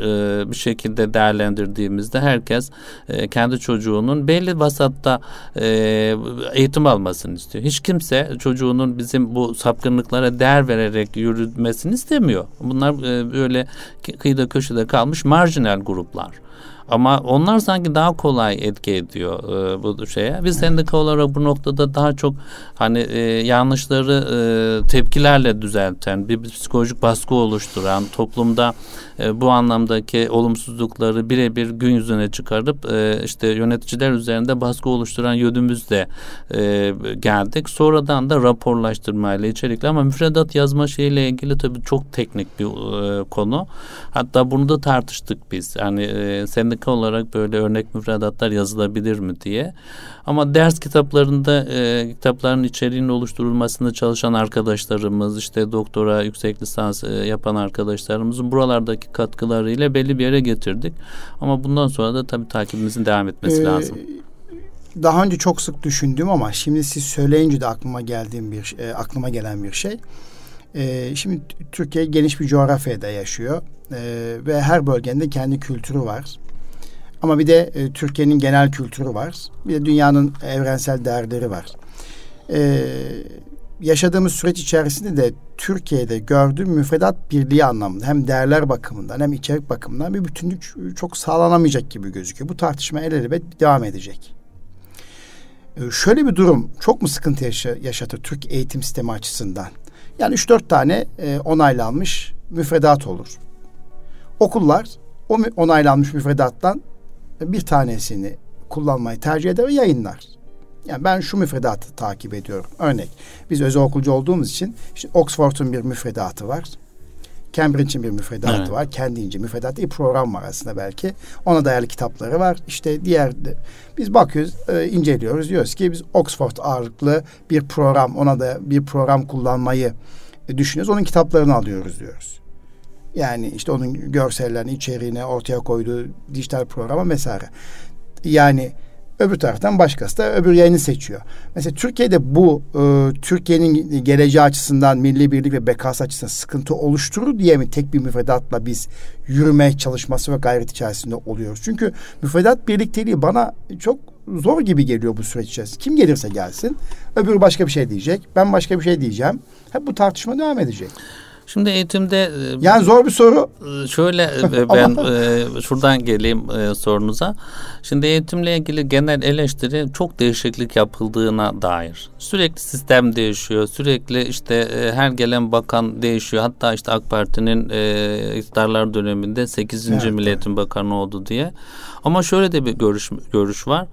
bir şekilde değerlendirdiğimizde herkes e, kendi çocuğunun belli vasatta e, eğitim almasını istiyor. Hiç kimse çocuğunun bizim bu sapkınlıklara değer vererek yürütmesini istemiyor. Bunlar e, böyle kıyıda köşede kalmış marjinal gruplar. Ama onlar sanki daha kolay etki ediyor e, bu şeye. Biz sendika olarak bu noktada daha çok hani e, yanlışları e, tepkilerle düzelten, bir, psikolojik baskı oluşturan, toplumda e, bu anlamdaki olumsuzlukları birebir gün yüzüne çıkarıp e, işte yöneticiler üzerinde baskı oluşturan yönümüzle e, geldik. Sonradan da raporlaştırmayla içerikli ama müfredat yazma şeyiyle ilgili tabii çok teknik bir e, konu. Hatta bunu da tartıştık biz. Yani e, sendika olarak böyle örnek müfredatlar yazılabilir mi diye. Ama ders kitaplarında e, kitapların içeriğinin oluşturulmasında çalışan arkadaşlarımız, işte doktora, yüksek lisans e, yapan arkadaşlarımızın buralardaki katkılarıyla belli bir yere getirdik. Ama bundan sonra da tabii takibimizin devam etmesi ee, lazım daha önce çok sık düşündüğüm ama şimdi siz söyleyince de aklıma geldiğim bir e, aklıma gelen bir şey. E, şimdi Türkiye geniş bir coğrafyada yaşıyor e, ve her bölgenin kendi kültürü var. Ama bir de e, Türkiye'nin genel kültürü var. Bir de dünyanın evrensel değerleri var. E, yaşadığımız süreç içerisinde de Türkiye'de gördüğüm müfredat birliği anlamında hem değerler bakımından hem içerik bakımından bir bütünlük çok sağlanamayacak gibi gözüküyor. Bu tartışma el elbet devam edecek. E, şöyle bir durum çok mu sıkıntı yaşa, yaşatır Türk eğitim sistemi açısından? Yani 3-4 tane e, onaylanmış müfredat olur. Okullar o onaylanmış müfredattan bir tanesini kullanmayı tercih eder ve yayınlar. Yani ben şu müfredatı takip ediyorum. Örnek biz özel okulcu olduğumuz için işte Oxford'un bir müfredatı var. Cambridge'in bir müfredatı evet. var. Kendince müfredat bir program var aslında belki. Ona dayalı kitapları var. İşte diğer biz bakıyoruz, e, inceliyoruz. Diyoruz ki biz Oxford ağırlıklı bir program, ona da bir program kullanmayı düşünüyoruz. Onun kitaplarını alıyoruz diyoruz. Yani işte onun görsellerini, içeriğine ortaya koyduğu dijital programa vesaire. Yani öbür taraftan başkası da öbür yayını seçiyor. Mesela Türkiye'de bu e, Türkiye'nin geleceği açısından milli birlik ve bekası açısından sıkıntı oluşturur diye mi tek bir müfredatla biz yürüme çalışması ve gayret içerisinde oluyoruz? Çünkü müfredat birlikteliği bana çok zor gibi geliyor bu süreç içerisinde. Kim gelirse gelsin öbürü başka bir şey diyecek. Ben başka bir şey diyeceğim. Hep bu tartışma devam edecek. Şimdi eğitimde e, yani zor bir soru. E, şöyle e, ben şuradan geleyim sorunuza. Şimdi eğitimle ilgili genel eleştiri çok değişiklik yapıldığına dair. Sürekli sistem değişiyor. Sürekli işte her gelen bakan değişiyor. Hatta işte AK Parti'nin iktidarlar döneminde 8. Evet, Milliyetin Bakanı oldu diye. Ama şöyle de bir görüş görüş var.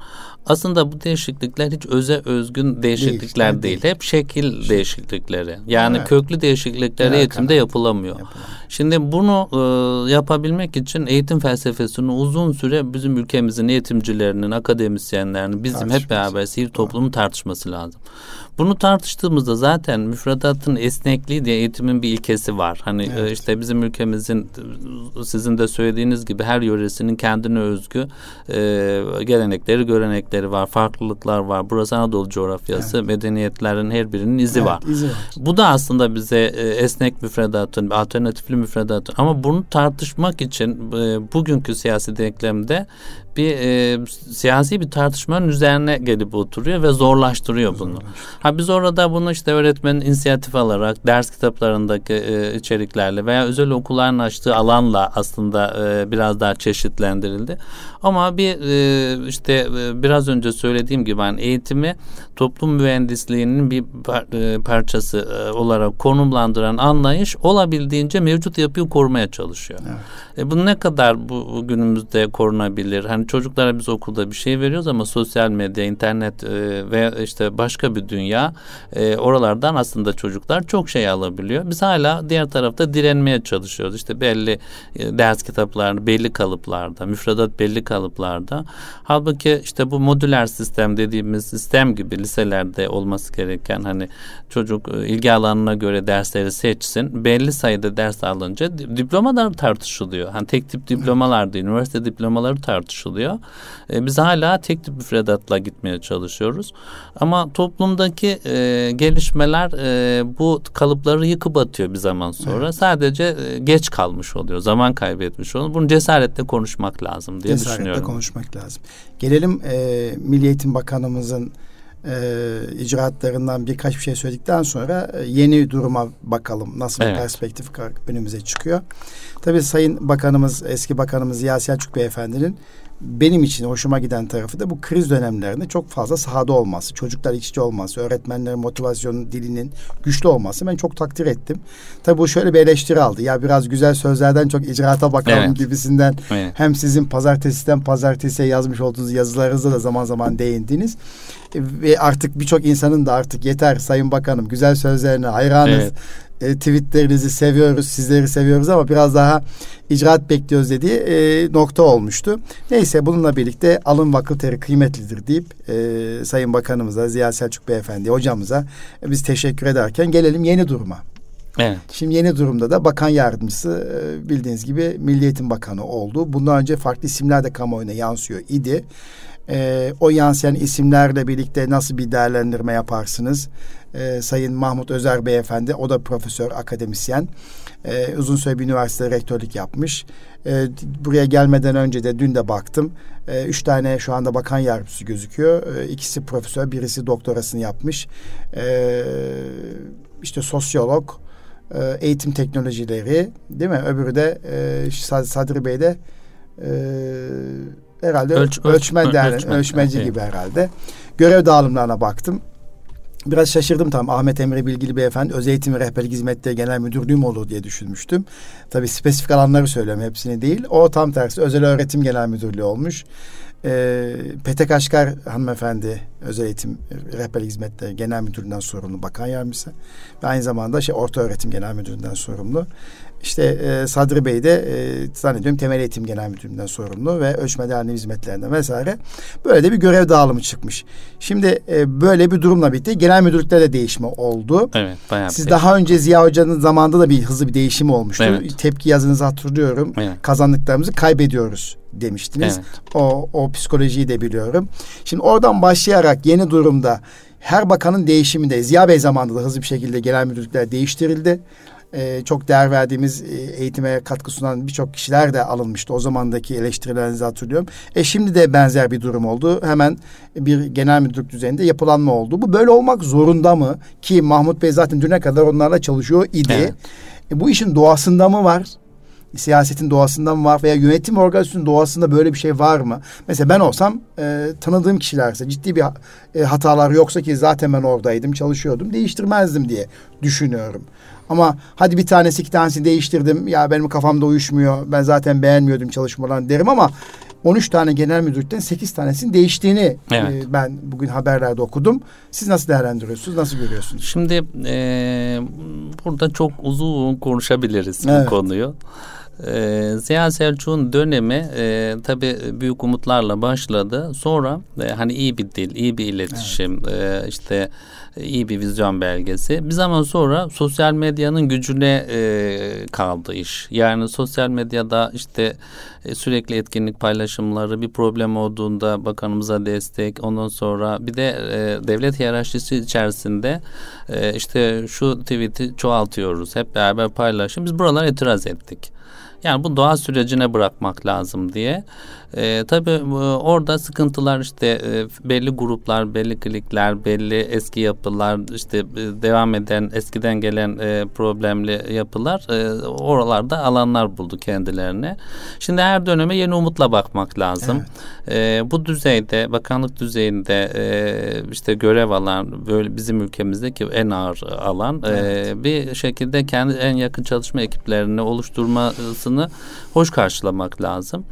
Aslında bu değişiklikler hiç öze özgün değişiklikler değil. değil. Hep şekil şey. değişiklikleri. Yani evet. köklü değişiklikler eğitimde yapılamıyor. yapılamıyor. Şimdi bunu e, yapabilmek için eğitim felsefesini uzun süre bizim ülkemizin eğitimcilerinin, akademisyenlerinin bizim hep beraber sivil toplumun tartışması lazım. Bunu tartıştığımızda zaten müfredatın esnekliği diye eğitimin bir ilkesi var. Hani e, evet. işte bizim ülkemizin sizin de söylediğiniz gibi her yöresinin kendine özgü e, gelenekleri, görenekleri var, farklılıklar var. Burası Anadolu coğrafyası, evet. medeniyetlerin her birinin izi evet, var. Izi var. Bu da aslında bize e, esnek müfredatın, alternatifli müfredatın ama bunu tartışmak için e, bugünkü siyasi denklemde bir e, siyasi bir tartışmanın üzerine gelip oturuyor ve zorlaştırıyor bunu. Ha biz orada bunu işte öğretmenin inisiyatif alarak ders kitaplarındaki e, içeriklerle veya özel okulların açtığı alanla aslında e, biraz daha çeşitlendirildi. Ama bir e, işte e, biraz önce söylediğim gibi yani eğitimi toplum mühendisliğinin bir par, e, parçası e, olarak konumlandıran anlayış olabildiğince mevcut yapıyı korumaya çalışıyor. Evet. E, bu ne kadar bu günümüzde korunabilir? Hani çocuklara biz okulda bir şey veriyoruz ama sosyal medya, internet e, ve işte başka bir dünya e, oralardan aslında çocuklar çok şey alabiliyor. Biz hala diğer tarafta direnmeye çalışıyoruz. İşte belli e, ders kitaplarında, belli kalıplarda, müfredat belli kalıplarda. Halbuki işte bu modüler sistem dediğimiz sistem gibi liselerde olması gereken hani çocuk e, ilgi alanına göre dersleri seçsin. Belli sayıda ders alınca diplomalar tartışılıyor. Hani tek tip diplomalar değil, üniversite diplomaları tartışılıyor. E, biz hala tek tip müfredatla gitmeye çalışıyoruz. Ama toplumdaki e, gelişmeler e, bu kalıpları yıkıp atıyor bir zaman sonra. Evet. Sadece e, geç kalmış oluyor, zaman kaybetmiş oluyor. Bunu cesaretle konuşmak lazım diye cesaretle düşünüyorum. Cesaretle konuşmak lazım. Gelelim e, Milli Eğitim Bakanımızın e, icraatlarından birkaç bir şey söyledikten sonra e, yeni duruma bakalım. Nasıl evet. bir perspektif önümüze çıkıyor. Tabii Sayın Bakanımız, eski Bakanımız Ziya Selçuk Beyefendi'nin benim için hoşuma giden tarafı da bu kriz dönemlerinde çok fazla sahada olması, çocuklar iç olması, öğretmenlerin motivasyonu dilinin güçlü olması ben çok takdir ettim. Tabii bu şöyle bir eleştiri aldı. Ya biraz güzel sözlerden çok icraata bakalım evet. gibisinden evet. hem sizin pazartesiden pazartesiye yazmış olduğunuz yazılarınızda da zaman zaman değindiniz. Ve artık birçok insanın da artık yeter Sayın Bakanım güzel sözlerine hayranız. Evet e, tweetlerinizi seviyoruz, sizleri seviyoruz ama biraz daha icraat bekliyoruz dediği e, nokta olmuştu. Neyse bununla birlikte alın vakı teri kıymetlidir deyip e, Sayın Bakanımıza, Ziya Selçuk Beyefendi hocamıza e, biz teşekkür ederken gelelim yeni duruma. Evet. Şimdi yeni durumda da bakan yardımcısı e, bildiğiniz gibi Milli Eğitim Bakanı oldu. Bundan önce farklı isimler de kamuoyuna yansıyor idi. E, o yansıyan isimlerle birlikte nasıl bir değerlendirme yaparsınız? E, Sayın Mahmut Özer Beyefendi. O da profesör, akademisyen. E, uzun süre bir üniversitede rektörlük yapmış. E, buraya gelmeden önce de dün de baktım. E, üç tane şu anda bakan yardımcısı gözüküyor. E, ikisi profesör, birisi doktorasını yapmış. E, işte sosyolog, e, eğitim teknolojileri değil mi? Öbürü de e, Sadri Bey de e, herhalde Ölç, ölçmen, ölç, ölçmen, ölçmenci evet. gibi herhalde. görev dağılımlarına baktım. Biraz şaşırdım tam Ahmet Emre Bilgili Beyefendi Özel Eğitim ve Rehberlik Hizmetleri Genel Müdürlüğüm olur diye düşünmüştüm. Tabii spesifik alanları söylüyorum hepsini değil. O tam tersi Özel Öğretim Genel Müdürlüğü olmuş. E, Petek Aşkar hanımefendi Özel Eğitim Rehberlik Hizmetleri Genel Müdürlüğü'nden sorumlu bakan yardımcısı. Ve aynı zamanda şey Orta Öğretim Genel Müdürlüğü'nden sorumlu. İşte e, Sadri Bey de e, zannediyorum Temel Eğitim Genel Müdürlüğü'nden sorumlu ve ölçme derneği hizmetlerinden vesaire. Böyle de bir görev dağılımı çıkmış. Şimdi e, böyle bir durumla birlikte genel müdürlükte de değişme oldu. Evet, bayağı Siz daha önce Ziya Hoca'nın zamanında da bir hızlı bir değişim olmuştu. Evet. Tepki yazınızı hatırlıyorum. Evet. Kazandıklarımızı kaybediyoruz demiştiniz. Evet. O, o psikolojiyi de biliyorum. Şimdi oradan başlayarak yeni durumda her bakanın değişiminde Ziya Bey zamanında da hızlı bir şekilde genel müdürlükler değiştirildi. Ee, çok değer verdiğimiz e, eğitime katkı sunan birçok kişiler de alınmıştı. O zamandaki eleştirilerinizi hatırlıyorum. E şimdi de benzer bir durum oldu. Hemen bir genel müdürlük düzeyinde yapılanma oldu. Bu böyle olmak zorunda mı? Ki Mahmut Bey zaten düne kadar onlarla çalışıyor idi. Evet. E, bu işin doğasında mı var? Siyasetin doğasında mı var veya yönetim organizasyonunun doğasında böyle bir şey var mı? Mesela ben olsam e, tanıdığım kişilerse ciddi bir e, hatalar yoksa ki zaten ben oradaydım çalışıyordum değiştirmezdim diye düşünüyorum. Ama hadi bir tanesi iki tanesi değiştirdim ya benim kafamda uyuşmuyor ben zaten beğenmiyordum çalışmalarını derim ama 13 tane genel müdürlükten 8 tanesinin değiştiğini Evet. e, ben bugün haberlerde okudum. Siz nasıl değerlendiriyorsunuz? Nasıl görüyorsunuz? Şimdi e, burada çok uzun konuşabiliriz Evet. bu konuyu. E, Ziya Selçuk'un dönemi e, tabii büyük umutlarla başladı. Sonra e, hani iyi bir dil, iyi bir iletişim, e, işte e, iyi bir vizyon belgesi. Bir zaman sonra sosyal medyanın gücüne e, kaldı iş. Yani sosyal medyada işte e, sürekli etkinlik paylaşımları, bir problem olduğunda bakanımıza destek, ondan sonra bir de e, devlet hiyerarşisi içerisinde e, işte şu tweet'i çoğaltıyoruz, hep beraber paylaşın. Biz buralara itiraz ettik. Yani bu doğa sürecine bırakmak lazım diye. E, tabii e, orada sıkıntılar işte e, belli gruplar, belli klikler, belli eski yapılar, işte e, devam eden eskiden gelen e, problemli yapılar e, oralarda alanlar buldu kendilerine. Şimdi her döneme yeni umutla bakmak lazım. E, bu düzeyde, bakanlık düzeyinde e, işte görev alan böyle bizim ülkemizdeki en ağır alan e, bir şekilde kendi en yakın çalışma ekiplerini oluşturmasını hoş karşılamak lazım.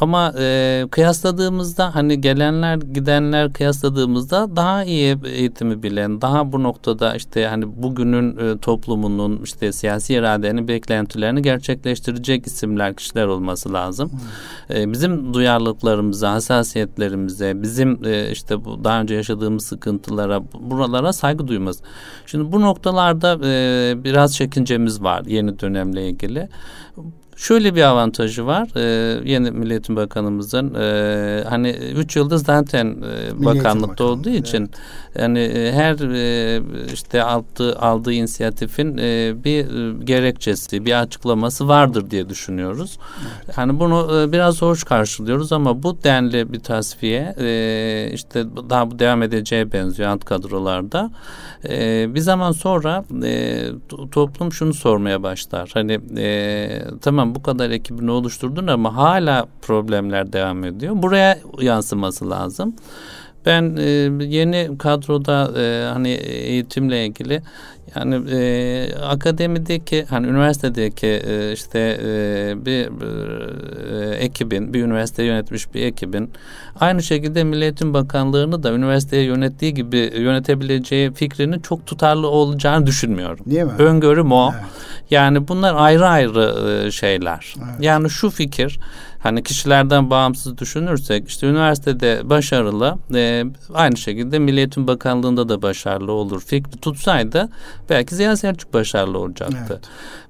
Ama e, kıyasladığımızda hani gelenler gidenler kıyasladığımızda daha iyi eğitimi bilen, daha bu noktada işte hani bugünün e, toplumunun işte siyasi iradenin beklentilerini gerçekleştirecek isimler, kişiler olması lazım. E, bizim duyarlılıklarımıza, hassasiyetlerimize, bizim e, işte bu daha önce yaşadığımız sıkıntılara, buralara saygı duyması. Şimdi bu noktalarda e, biraz çekincemiz var yeni dönemle ilgili. Şöyle bir avantajı var e, yeni Milliyetin Bakanımızın e, hani üç yıldız zaten e, bakanlıkta olduğu için yani e, her e, işte aldığı, aldığı inisiyatifin e, bir e, gerekçesi bir açıklaması vardır diye düşünüyoruz. Hani bunu e, biraz hoş karşılıyoruz ama bu denli bir tasfiye e, işte daha bu devam edeceğe benziyor alt kadrolarda. E, bir zaman sonra e, to- toplum şunu sormaya başlar. Hani e, tamam bu kadar ekibini oluşturdun ama hala problemler devam ediyor. Buraya yansıması lazım. Ben e, yeni kadroda e, hani eğitimle ilgili yani e, akademideki hani üniversitedeki e, işte e, bir e, ekibin bir üniversite yönetmiş bir ekibin aynı şekilde Milli Eğitim Bakanlığı'nı da üniversiteye yönettiği gibi yönetebileceği fikrinin çok tutarlı olacağını düşünmüyorum. Değil mi? Öngörüm o. Evet. Yani bunlar ayrı ayrı e, şeyler. Evet. Yani şu fikir hani kişilerden bağımsız düşünürsek işte üniversitede başarılı e, aynı şekilde Milli Eğitim Bakanlığı'nda da başarılı olur fikri tutsaydı belki Ziya Selçuk başarılı olacaktı. Evet.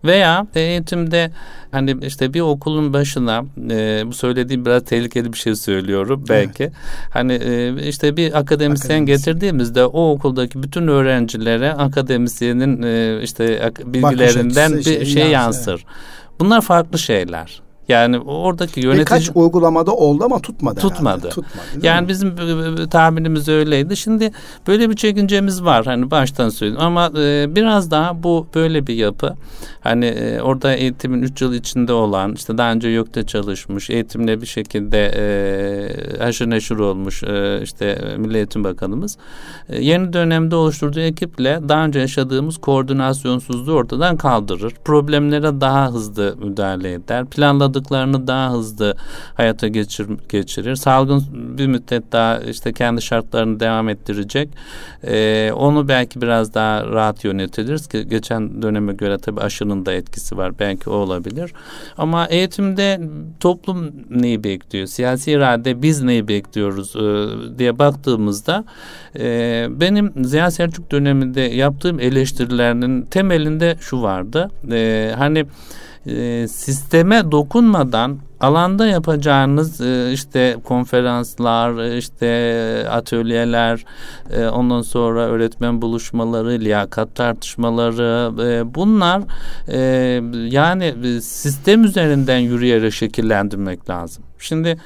Veya eğitimde hani işte bir okulun başına e, bu söylediğim biraz tehlikeli bir şey söylüyorum belki. Hani e, işte bir akademisyen, Akademisyen. getirdiğimizde o okuldaki bütün öğrencilere akademisyenin e, işte ak- bilgilerinden bir şey şey yansır, yansır. Bunlar farklı şeyler. Yani oradaki yönetici... Birkaç uygulamada oldu ama tutmadı. Tutmadı. tutmadı yani mi? bizim tahminimiz öyleydi. Şimdi böyle bir çekincemiz var. Hani baştan söyleyeyim. Ama e, biraz daha bu böyle bir yapı. Hani e, orada eğitimin üç yıl içinde olan, işte daha önce YÖK'te çalışmış, eğitimle bir şekilde e, haşır neşir olmuş e, işte Milli Eğitim Bakanımız e, yeni dönemde oluşturduğu ekiple daha önce yaşadığımız koordinasyonsuzluğu ortadan kaldırır. Problemlere daha hızlı müdahale eder. Planladıklarını daha hızlı hayata geçir, geçirir. Salgın bir müddet daha işte kendi şartlarını devam ettirecek. E, onu belki biraz daha rahat yönetiriz ki geçen döneme göre tabii aşının da etkisi var. Belki o olabilir. Ama eğitimde toplum neyi bekliyor? Siyasi irade biz neyi bekliyoruz e, diye baktığımızda e, benim Ziya Selçuk döneminde yaptığım eleştirilerinin temelinde şu vardı. E, hani e, sisteme dokunmadan alanda yapacağınız e, işte konferanslar, e, işte atölyeler, ondan sonra öğretmen buluşmaları, liyakat tartışmaları bunlar yani sistem üzerinden yürüyerek şekillendirmek lazım. Şimdi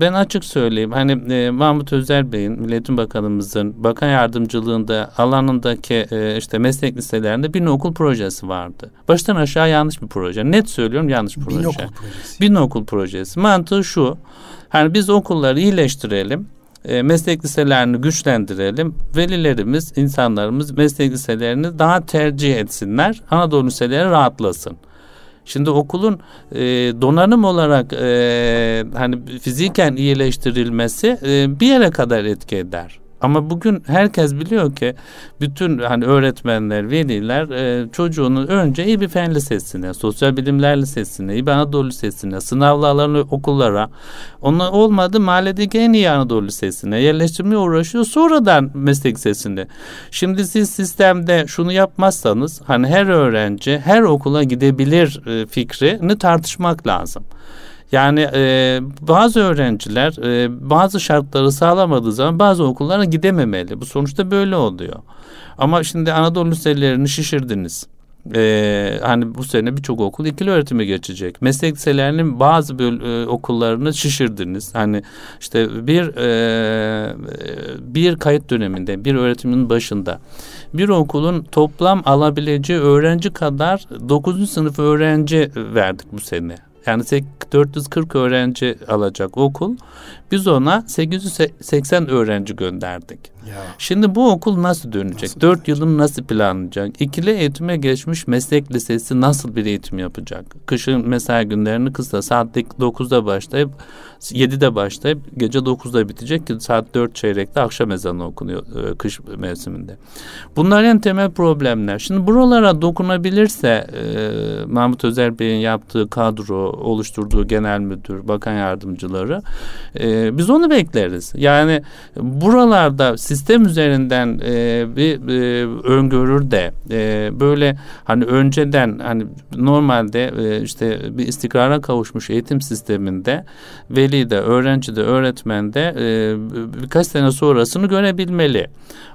ben açık söyleyeyim hani Mahmut Özer Bey'in Milletin Bakanımızın bakan yardımcılığında alanındaki işte meslek liselerinde bir okul projesi vardı. Baştan aşağı yanlış bir proje. Net söylüyorum yanlış bir proje. Bin okul projesi. Bin okul projesi. Mantığı şu. Hani biz okulları iyileştirelim. E, meslek liselerini güçlendirelim. Velilerimiz, insanlarımız meslek liselerini daha tercih etsinler. Anadolu liseleri rahatlasın. Şimdi okulun e, donanım olarak e, hani fiziken iyileştirilmesi e, bir yere kadar etki eder. Ama bugün herkes biliyor ki bütün hani öğretmenler, veliler e, çocuğunun önce iyi bir fen lisesine, sosyal bilimler lisesine, iyi bir Anadolu lisesine, sınavlarını okullara, onlar olmadı mahalledeki en iyi Anadolu lisesine yerleştirmeye uğraşıyor. Sonradan meslek lisesinde. Şimdi siz sistemde şunu yapmazsanız hani her öğrenci her okula gidebilir e, fikrini tartışmak lazım. Yani e, bazı öğrenciler e, bazı şartları sağlamadığı zaman bazı okullara gidememeli. Bu sonuçta böyle oluyor. Ama şimdi Anadolu liselerini şişirdiniz. Ee, hani bu sene birçok okul ikili öğretime geçecek. Meslek liselerinin bazı böl, e, okullarını şişirdiniz. Hani işte bir e, bir kayıt döneminde bir öğretimin başında bir okulun toplam alabileceği öğrenci kadar 9. sınıf öğrenci verdik bu sene. Yani 440 öğrenci alacak okul. Biz ona 880 öğrenci gönderdik. Ya. Şimdi bu okul nasıl dönecek? Nasıl 4 yılını nasıl planlayacak? İkili eğitime geçmiş meslek lisesi nasıl bir eğitim yapacak? Kışın mesai günlerini kısa saat 9'da başlayıp 7'de başlayıp gece 9'da bitecek ki saat 4 çeyrekte akşam ezanı okunuyor e, kış mevsiminde. Bunlar en temel problemler. Şimdi buralara dokunabilirse e, Mahmut Özer Bey'in yaptığı kadro, oluşturduğu genel müdür, bakan yardımcıları e, biz onu bekleriz. Yani buralarda sistem üzerinden e, bir e, öngörür de e, böyle hani önceden hani normalde e, işte bir istikrara kavuşmuş eğitim sisteminde veli de öğrenci de öğretmen de e, birkaç sene sonrasını görebilmeli.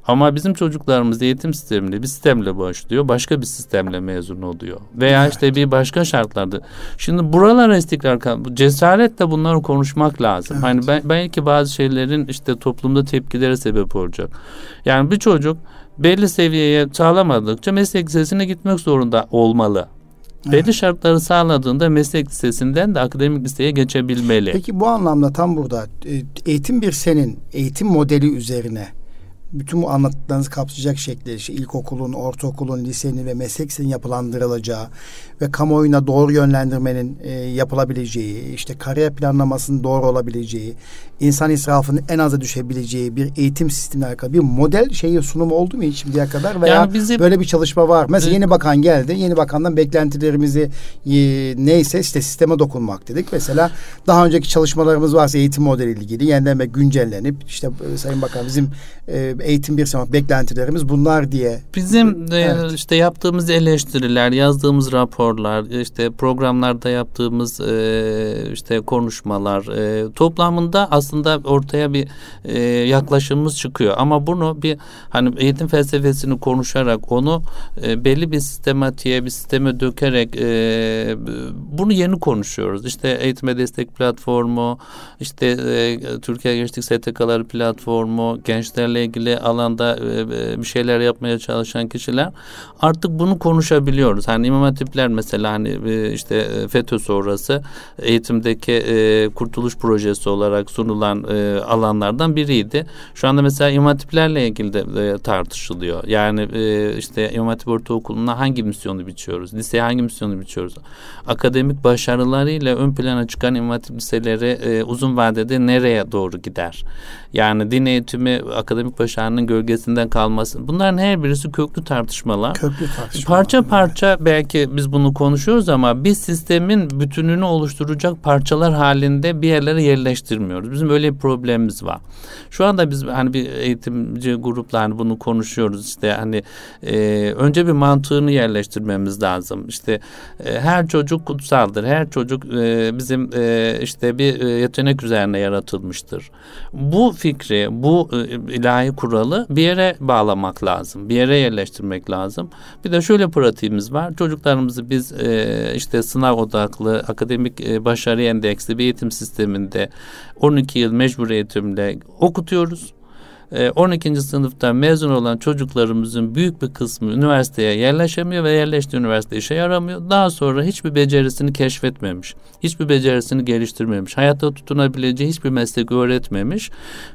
Ama bizim çocuklarımız eğitim sisteminde bir sistemle başlıyor. Başka bir sistemle mezun oluyor. Veya evet. işte bir başka şartlarda. Şimdi buralara istikrar cesaretle bunları konuşmak lazım. Evet. Hani ben, belki bazı şeylerin işte toplumda tepkilere sebep olacak. Yani bir çocuk belli seviyeye sağlamadıkça meslek lisesine gitmek zorunda olmalı. Belli evet. şartları sağladığında meslek lisesinden de akademik liseye geçebilmeli. Peki bu anlamda tam burada e, eğitim bir senin eğitim modeli üzerine bütün bu anlattıklarınızı kapsayacak şekilde işte ilkokulun, ortaokulun, lisenin ve meslek lisesinin yapılandırılacağı ve kamuoyuna doğru yönlendirmenin e, yapılabileceği, işte kariyer planlamasının doğru olabileceği, insan israfının en aza düşebileceği bir eğitim sistemine alakalı bir model şeyi sunumu oldu mu hiç şimdiye kadar veya yani bizi, böyle bir çalışma var. Mesela yeni bakan geldi. Yeni bakandan beklentilerimizi e, neyse işte sisteme dokunmak dedik. Mesela daha önceki çalışmalarımız varsa eğitim modeli ilgili yeniden ve güncellenip işte e, Sayın Bakan bizim e, eğitim bir sınıf beklentilerimiz bunlar diye. Bizim e, evet. işte yaptığımız eleştiriler, yazdığımız raporlar, işte programlarda yaptığımız e, işte konuşmalar e, toplamında aslında ortaya bir e, yaklaşımımız çıkıyor. Ama bunu bir hani eğitim felsefesini konuşarak onu e, belli bir sistematiğe, bir sisteme dökerek e, bunu yeni konuşuyoruz. İşte eğitime destek platformu, işte e, Türkiye Gençlik STK'ları platformu, gençlerle ilgili alanda e, e, bir şeyler yapmaya çalışan kişiler artık bunu konuşabiliyoruz. Hani imam hatipler mesela hani e, işte FETÖ sonrası eğitimdeki kurtuluş projesi olarak sunulan alanlardan biriydi. Şu anda mesela imam hatiplerle ilgili de tartışılıyor. Yani işte imam hatip ortaokuluna hangi misyonu biçiyoruz? Liseye hangi misyonu biçiyoruz? Akademik başarılarıyla ön plana çıkan imam hatip liseleri uzun vadede nereye doğru gider? Yani din eğitimi akademik başarının gölgesinden kalmasın. Bunların her birisi köklü tartışmalar. Köklü tartışmalar. Parça parça belki biz bunu konuşuyoruz ama biz sistemin bütününü oluşturacak parçalar halinde bir yerlere yerleştirmiyoruz. Bizim öyle bir problemimiz var. Şu anda biz hani bir eğitimci grupla hani bunu konuşuyoruz. İşte hani e, önce bir mantığını yerleştirmemiz lazım. İşte e, her çocuk kutsaldır. Her çocuk e, bizim e, işte bir e, yetenek üzerine yaratılmıştır. Bu fikri, bu e, ilahi kuralı bir yere bağlamak lazım. Bir yere yerleştirmek lazım. Bir de şöyle pratiğimiz var. Çocuklarımızı biz e, işte sınav odaklı, akademik e, başarı endeksli bir eğitim sisteminde 12 yıl mecbur eğitimle okutuyoruz. 12. Ee, sınıfta mezun olan çocuklarımızın büyük bir kısmı üniversiteye yerleşemiyor ve yerleştiği üniversite işe yaramıyor. Daha sonra hiçbir becerisini keşfetmemiş. Hiçbir becerisini geliştirmemiş. Hayatta tutunabileceği hiçbir meslek öğretmemiş.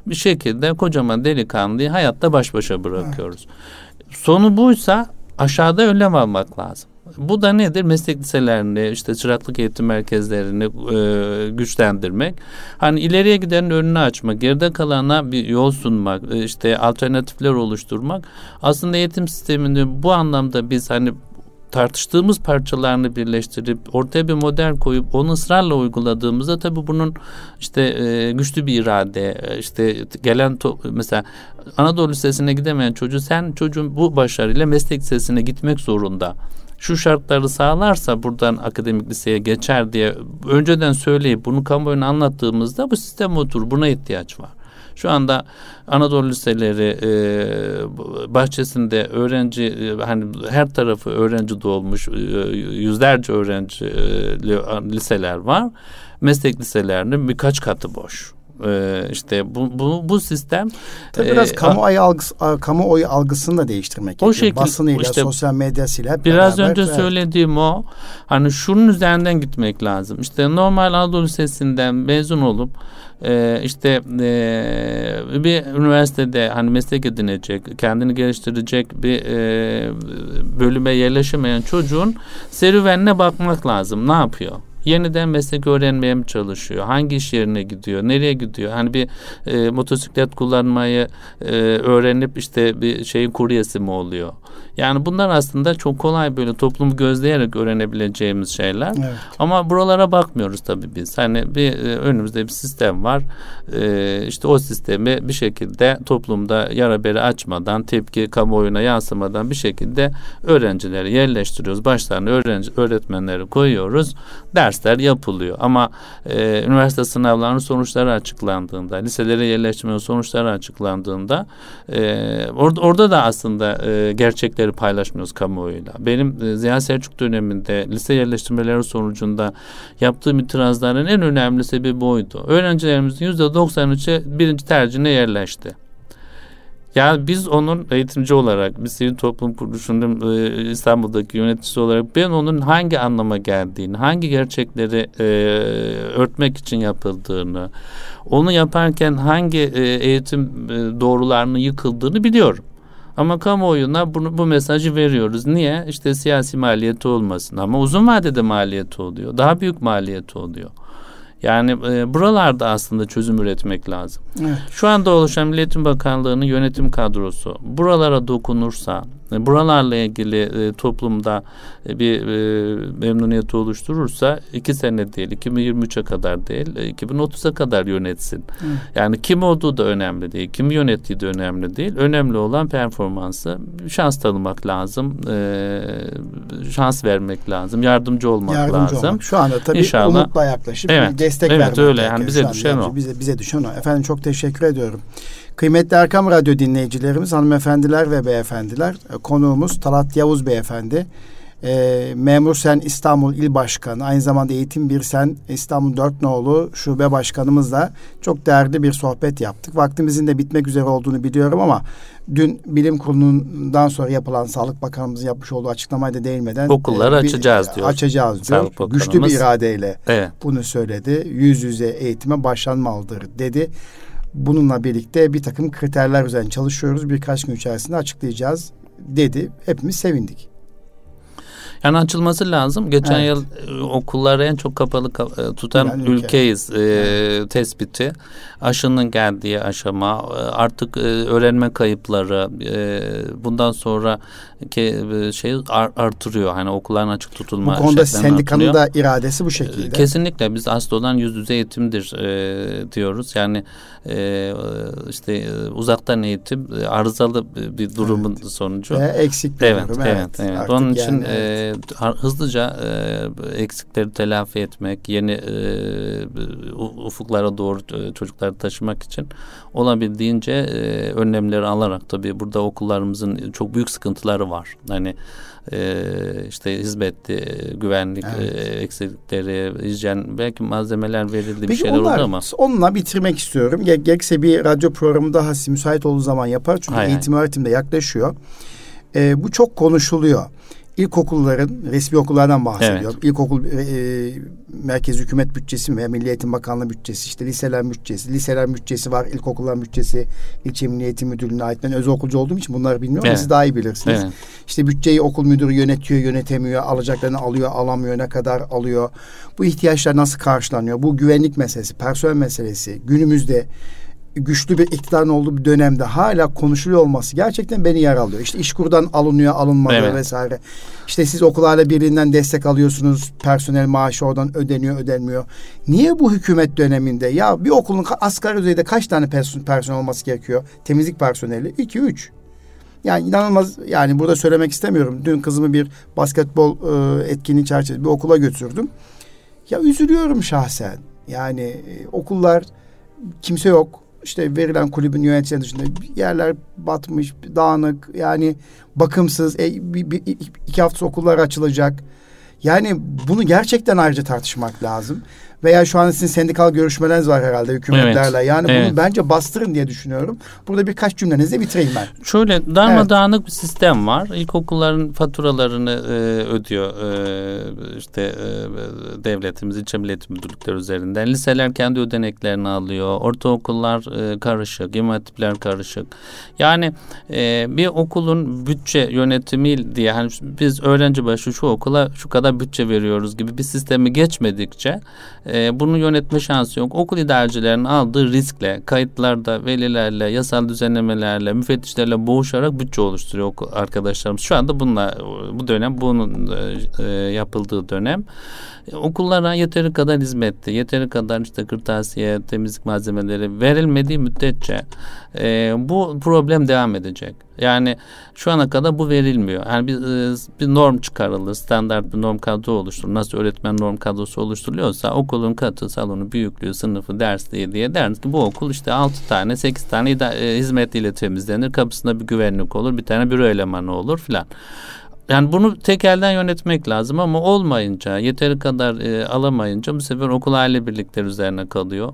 Bir şekilde kocaman delikanlıyı hayatta baş başa bırakıyoruz. Evet. Sonu buysa aşağıda önlem almak lazım. Bu da nedir? Meslek liselerini, işte çıraklık eğitim merkezlerini e, güçlendirmek. Hani ileriye gidenin önünü açmak, geride kalana bir yol sunmak, e, işte alternatifler oluşturmak. Aslında eğitim sistemini bu anlamda biz hani tartıştığımız parçalarını birleştirip ortaya bir model koyup onu ısrarla uyguladığımızda tabii bunun işte e, güçlü bir irade e, işte gelen mesela Anadolu Lisesi'ne gidemeyen çocuğu sen çocuğun bu başarıyla meslek lisesine gitmek zorunda şu şartları sağlarsa buradan akademik liseye geçer diye önceden söyleyip bunu kamuoyuna anlattığımızda bu sistem otur. Buna ihtiyaç var. Şu anda Anadolu liseleri e, bahçesinde öğrenci e, hani her tarafı öğrenci dolmuş e, yüzlerce öğrenci e, liseler var. Meslek liselerinin birkaç katı boş. Ee, işte bu, bu, bu sistem Tabii biraz e, kamuoyu algısı kamuoyu algısını da değiştirmek o gerekiyor. Şekil, Basınıyla, işte, sosyal medyasıyla Biraz beraber, önce evet. söylediğim o. Hani şunun üzerinden gitmek lazım. İşte normal Anadolu Lisesi'nden mezun olup e, işte e, bir üniversitede hani meslek edinecek, kendini geliştirecek bir e, bölüme yerleşemeyen çocuğun serüvenine bakmak lazım. Ne yapıyor? Yeniden meslek öğrenmeye mi çalışıyor? Hangi iş yerine gidiyor? Nereye gidiyor? Hani bir e, motosiklet kullanmayı e, öğrenip işte bir şeyin kuryesi mi oluyor? Yani bunlar aslında çok kolay böyle toplumu gözleyerek öğrenebileceğimiz şeyler. Evet. Ama buralara bakmıyoruz tabii biz. Hani bir e, önümüzde bir sistem var. E, işte o sistemi bir şekilde toplumda yara beri açmadan, tepki kamuoyuna yansımadan bir şekilde öğrencileri yerleştiriyoruz. Başlarına öğrenci öğretmenleri koyuyoruz. Dersler yapılıyor. Ama e, üniversite sınavlarının sonuçları açıklandığında, liselere yerleştirme sonuçları açıklandığında e, orada orada da aslında e, gerçekler gerçekleri paylaşmıyoruz kamuoyuyla. Benim e, Ziya Selçuk döneminde lise yerleştirmeleri sonucunda yaptığım itirazların en önemli sebebi oydu. Öğrencilerimizin yüzde 93'e birinci tercihine yerleşti. Yani biz onun eğitimci olarak, biz sivil toplum kuruluşunun e, İstanbul'daki yöneticisi olarak ben onun hangi anlama geldiğini, hangi gerçekleri e, örtmek için yapıldığını, onu yaparken hangi e, eğitim e, doğrularının yıkıldığını biliyorum. Ama kamuoyuna bunu, bu mesajı veriyoruz. Niye? İşte siyasi maliyeti olmasın. Ama uzun vadede maliyeti oluyor. Daha büyük maliyeti oluyor. Yani e, buralarda aslında çözüm üretmek lazım. Evet. Şu anda oluşan Milliyetin Bakanlığı'nın yönetim kadrosu buralara dokunursa buralarla ilgili e, toplumda e, bir e, memnuniyet oluşturursa iki sene değil, 2023'e kadar değil, 2030'a kadar yönetsin. Hı. Yani kim olduğu da önemli değil, kim yönettiği de önemli değil. Önemli olan performansı. Şans tanımak lazım, e, şans vermek lazım, yardımcı olmak yardımcı lazım. Olmak. Şu anda tabii İnşallah, umutla yaklaşıp evet, destek evet, vermek. Evet öyle yani bize düşen o. Bize, bize düşen o. Efendim çok teşekkür ediyorum. Kıymetli Erkam Radyo dinleyicilerimiz, hanımefendiler ve beyefendiler, e, konuğumuz Talat Yavuz Beyefendi. E, Memur Sen İstanbul İl Başkanı, aynı zamanda Eğitim Bir Sen İstanbul Dört Nolu Şube Başkanımızla çok değerli bir sohbet yaptık. Vaktimizin de bitmek üzere olduğunu biliyorum ama dün bilim kurulundan sonra yapılan Sağlık Bakanımızın yapmış olduğu açıklamayı da değinmeden okulları e, açacağız diyor. Açacağız diyor. Güçlü bir iradeyle evet. bunu söyledi. Yüz yüze eğitime başlanmalıdır dedi. Bununla birlikte bir takım kriterler üzerine çalışıyoruz. Birkaç gün içerisinde açıklayacağız dedi. Hepimiz sevindik. Yani açılması lazım. Geçen evet. yıl e, okulları en çok kapalı e, tutan yani ülkeyiz ülke. e, tespiti. Aşının geldiği aşama e, artık e, öğrenme kayıpları e, bundan sonra ki şey artırıyor. Hani okulların açık tutulma Bu konuda sendikanın artırıyor. da iradesi bu şekilde. Kesinlikle biz asıl yüz yüze eğitimdir e, diyoruz. Yani e, işte uzaktan eğitim arızalı bir durumun evet. sonucu. Ve eksik bir evet, durum. Evet, evet. evet. Onun için yani, evet. e, hızlıca e, eksikleri telafi etmek, yeni e, ufuklara doğru e, çocukları taşımak için olabildiğince e, önlemleri alarak tabii burada okullarımızın çok büyük sıkıntıları var. Hani e, işte hizmetli, güvenlik evet. e, eksiklikleri, hijyen belki malzemeler verildi Peki bir şeyler onlar, oldu ama. Onunla bitirmek istiyorum. Gerekse bir radyo programı daha müsait olduğu zaman yapar. Çünkü hayır, eğitim öğretimde yaklaşıyor. E, bu çok konuşuluyor ilkokulların resmi okullardan bahsediyorum. Evet. İlkokul e, e, merkez hükümet bütçesi ve Milli Eğitim Bakanlığı bütçesi, işte liseler bütçesi, liseler bütçesi var, ilkokulların bütçesi, ilçe Milli Eğitim Müdürlüğü'ne ait. Ben özel okulcu olduğum için bunları bilmiyorum evet. ama siz daha iyi bilirsiniz. Evet. İşte bütçeyi okul müdürü yönetiyor, yönetemiyor, alacaklarını alıyor, alamıyor, ne kadar alıyor. Bu ihtiyaçlar nasıl karşılanıyor? Bu güvenlik meselesi, personel meselesi günümüzde güçlü bir iktidarın olduğu bir dönemde hala konuşuluyor olması gerçekten beni yer alıyor. İşte işkurdan alınıyor, alınmadı evet. vesaire. İşte siz okullarla birliğinden destek alıyorsunuz. Personel maaşı oradan ödeniyor, ödenmiyor. Niye bu hükümet döneminde ya bir okulun asgari düzeyde kaç tane personel olması gerekiyor? Temizlik personeli iki üç. Yani inanılmaz yani burada söylemek istemiyorum. Dün kızımı bir basketbol e, etkinliği çerçevesinde bir okula götürdüm. Ya üzülüyorum şahsen. Yani e, okullar kimse yok işte verilen kulübün yöneticileri dışında yerler batmış, dağınık, yani bakımsız. E, bir, bir, iki hafta okullar açılacak. Yani bunu gerçekten ayrıca tartışmak lazım veya şu an sizin sendikal görüşmeleriniz var herhalde hükümetlerle. Evet. Yani evet. bunu bence bastırın diye düşünüyorum. Burada birkaç cümlenizle bitireyim ben. Şöyle darmadağınık evet. bir sistem var. İlkokulların faturalarını e, ödüyor e, işte e, devletimiz, ilçe millet müdürlükleri üzerinden. Liseler kendi ödeneklerini alıyor. Ortaokullar e, karışık, imam hatipler karışık. Yani e, bir okulun bütçe yönetimi diye hani biz öğrenci başı şu okula şu kadar bütçe veriyoruz gibi bir sistemi geçmedikçe e, bunu yönetme şansı yok. Okul idarecilerinin aldığı riskle, kayıtlarda, velilerle, yasal düzenlemelerle, müfettişlerle boğuşarak bütçe oluşturuyor arkadaşlarımız. Şu anda bununla bu dönem bunun e, yapıldığı dönem. E, okullara yeteri kadar hizmetti, yeteri kadar işte kırtasiye, temizlik malzemeleri verilmediği müddetçe e, bu problem devam edecek. Yani şu ana kadar bu verilmiyor. Yani bir, e, bir norm çıkarılır, standart bir norm kadro oluşturulur. Nasıl öğretmen norm kadrosu oluşturuluyorsa okulun katı, salonu, büyüklüğü, sınıfı, dersliği diye deriz ki bu okul işte altı tane, sekiz tane e, hizmetiyle temizlenir. Kapısında bir güvenlik olur, bir tane büro elemanı olur filan. Yani bunu tek elden yönetmek lazım ama olmayınca, yeteri kadar e, alamayınca bu sefer okul aile birlikleri üzerine kalıyor.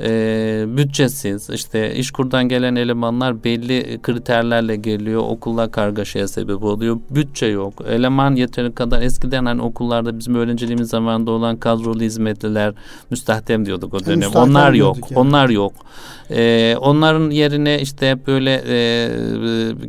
E, bütçesiz, işte işkurdan gelen elemanlar belli kriterlerle geliyor. Okulla kargaşaya sebep oluyor. Bütçe yok. Eleman yeteri kadar eskiden hani okullarda bizim öğrenciliğimiz zamanında olan kadrolu hizmetliler müstahdem diyorduk o dönem. Müstahdem Onlar yok. Yani. Onlar yok. E, onların yerine işte hep böyle e,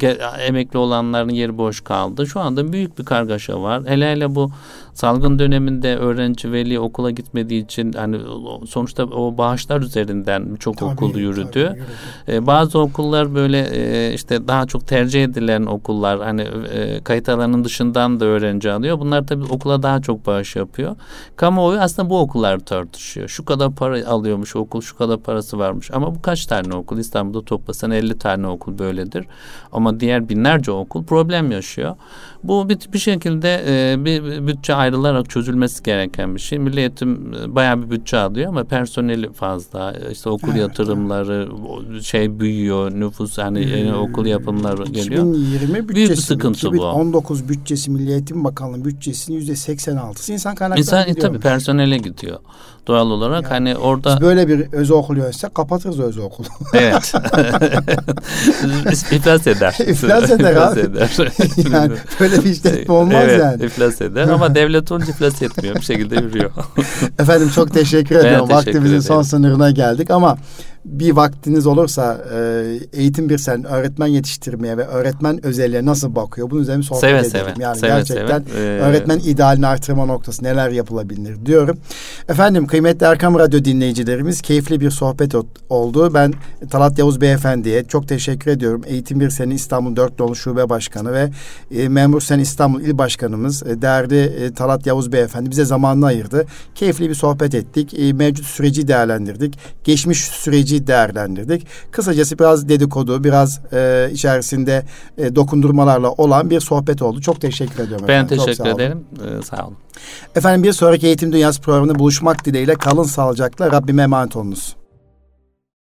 e, emekli olanların yeri boş kaldı. Şu anda büyük bir kargaşa var. Hele hele bu salgın döneminde öğrenci veli okula gitmediği için hani sonuçta o bağışlar üzerinden birçok okul yürüdü. Tabii, yürüdü. Ee, bazı okullar böyle e, işte daha çok tercih edilen okullar hani e, kayıt alanının dışından da öğrenci alıyor. Bunlar tabii okula daha çok bağış yapıyor. Kamuoyu aslında bu okullar tartışıyor. Şu kadar para alıyormuş okul, şu kadar parası varmış. Ama bu kaç tane okul? İstanbul'da toplasan 50 tane okul böyledir. Ama diğer binlerce okul problem yaşıyor. Bu bir, bir şekilde e, bir bütçe ayrılarak çözülmesi gereken bir şey. Milli Eğitim e, bayağı bir bütçe alıyor ama personeli fazla. İşte okul evet, yatırımları evet. şey büyüyor. Nüfus hani hmm. yeni okul yapımları geliyor. 2020 bütçesi. Büyük bir sıkıntı 2019 bu. bütçesi Milli Eğitim Bakanlığı bütçesinin yüzde 86'sı insan kaynakları İnsan, gidiyor. Tabii personele gidiyor doğal olarak. Yani, hani orada biz böyle bir öz okul yönetse kapatırız öz okulu. Evet. iflas eder. iflas eder abi. eder. yani böyle bir işletme olmaz evet, yani. iflas eder ama devlet olunca iflas etmiyor. Bir şekilde yürüyor. Efendim çok teşekkür ediyorum. Teşekkür Vaktimizin ederim. son sınırına geldik ama bir vaktiniz olursa e, eğitim bir sen öğretmen yetiştirmeye ve öğretmen özelliğe nasıl bakıyor? Bunun üzerine sohbet seve, edelim. Seve, yani seve, gerçekten seve. Ee, öğretmen idealini artırma noktası neler yapılabilir diyorum. Efendim kıymetli Erkam Radyo dinleyicilerimiz keyifli bir sohbet oldu. Ben Talat Yavuz Beyefendi'ye çok teşekkür ediyorum. Eğitim bir senin İstanbul Dört Dolu Şube Başkanı ve e, Memur Sen İstanbul İl Başkanımız e, değerli e, Talat Yavuz Beyefendi bize zamanını ayırdı. Keyifli bir sohbet ettik. E, mevcut süreci değerlendirdik. Geçmiş süreci süreci değerlendirdik. Kısacası biraz dedikodu, biraz e, içerisinde e, dokundurmalarla olan bir sohbet oldu. Çok teşekkür ediyorum. Ben efendim. teşekkür ederim. Ee, sağ olun. Efendim bir sonraki Eğitim Dünyası programında buluşmak dileğiyle kalın sağlıcakla Rabbime emanet olunuz.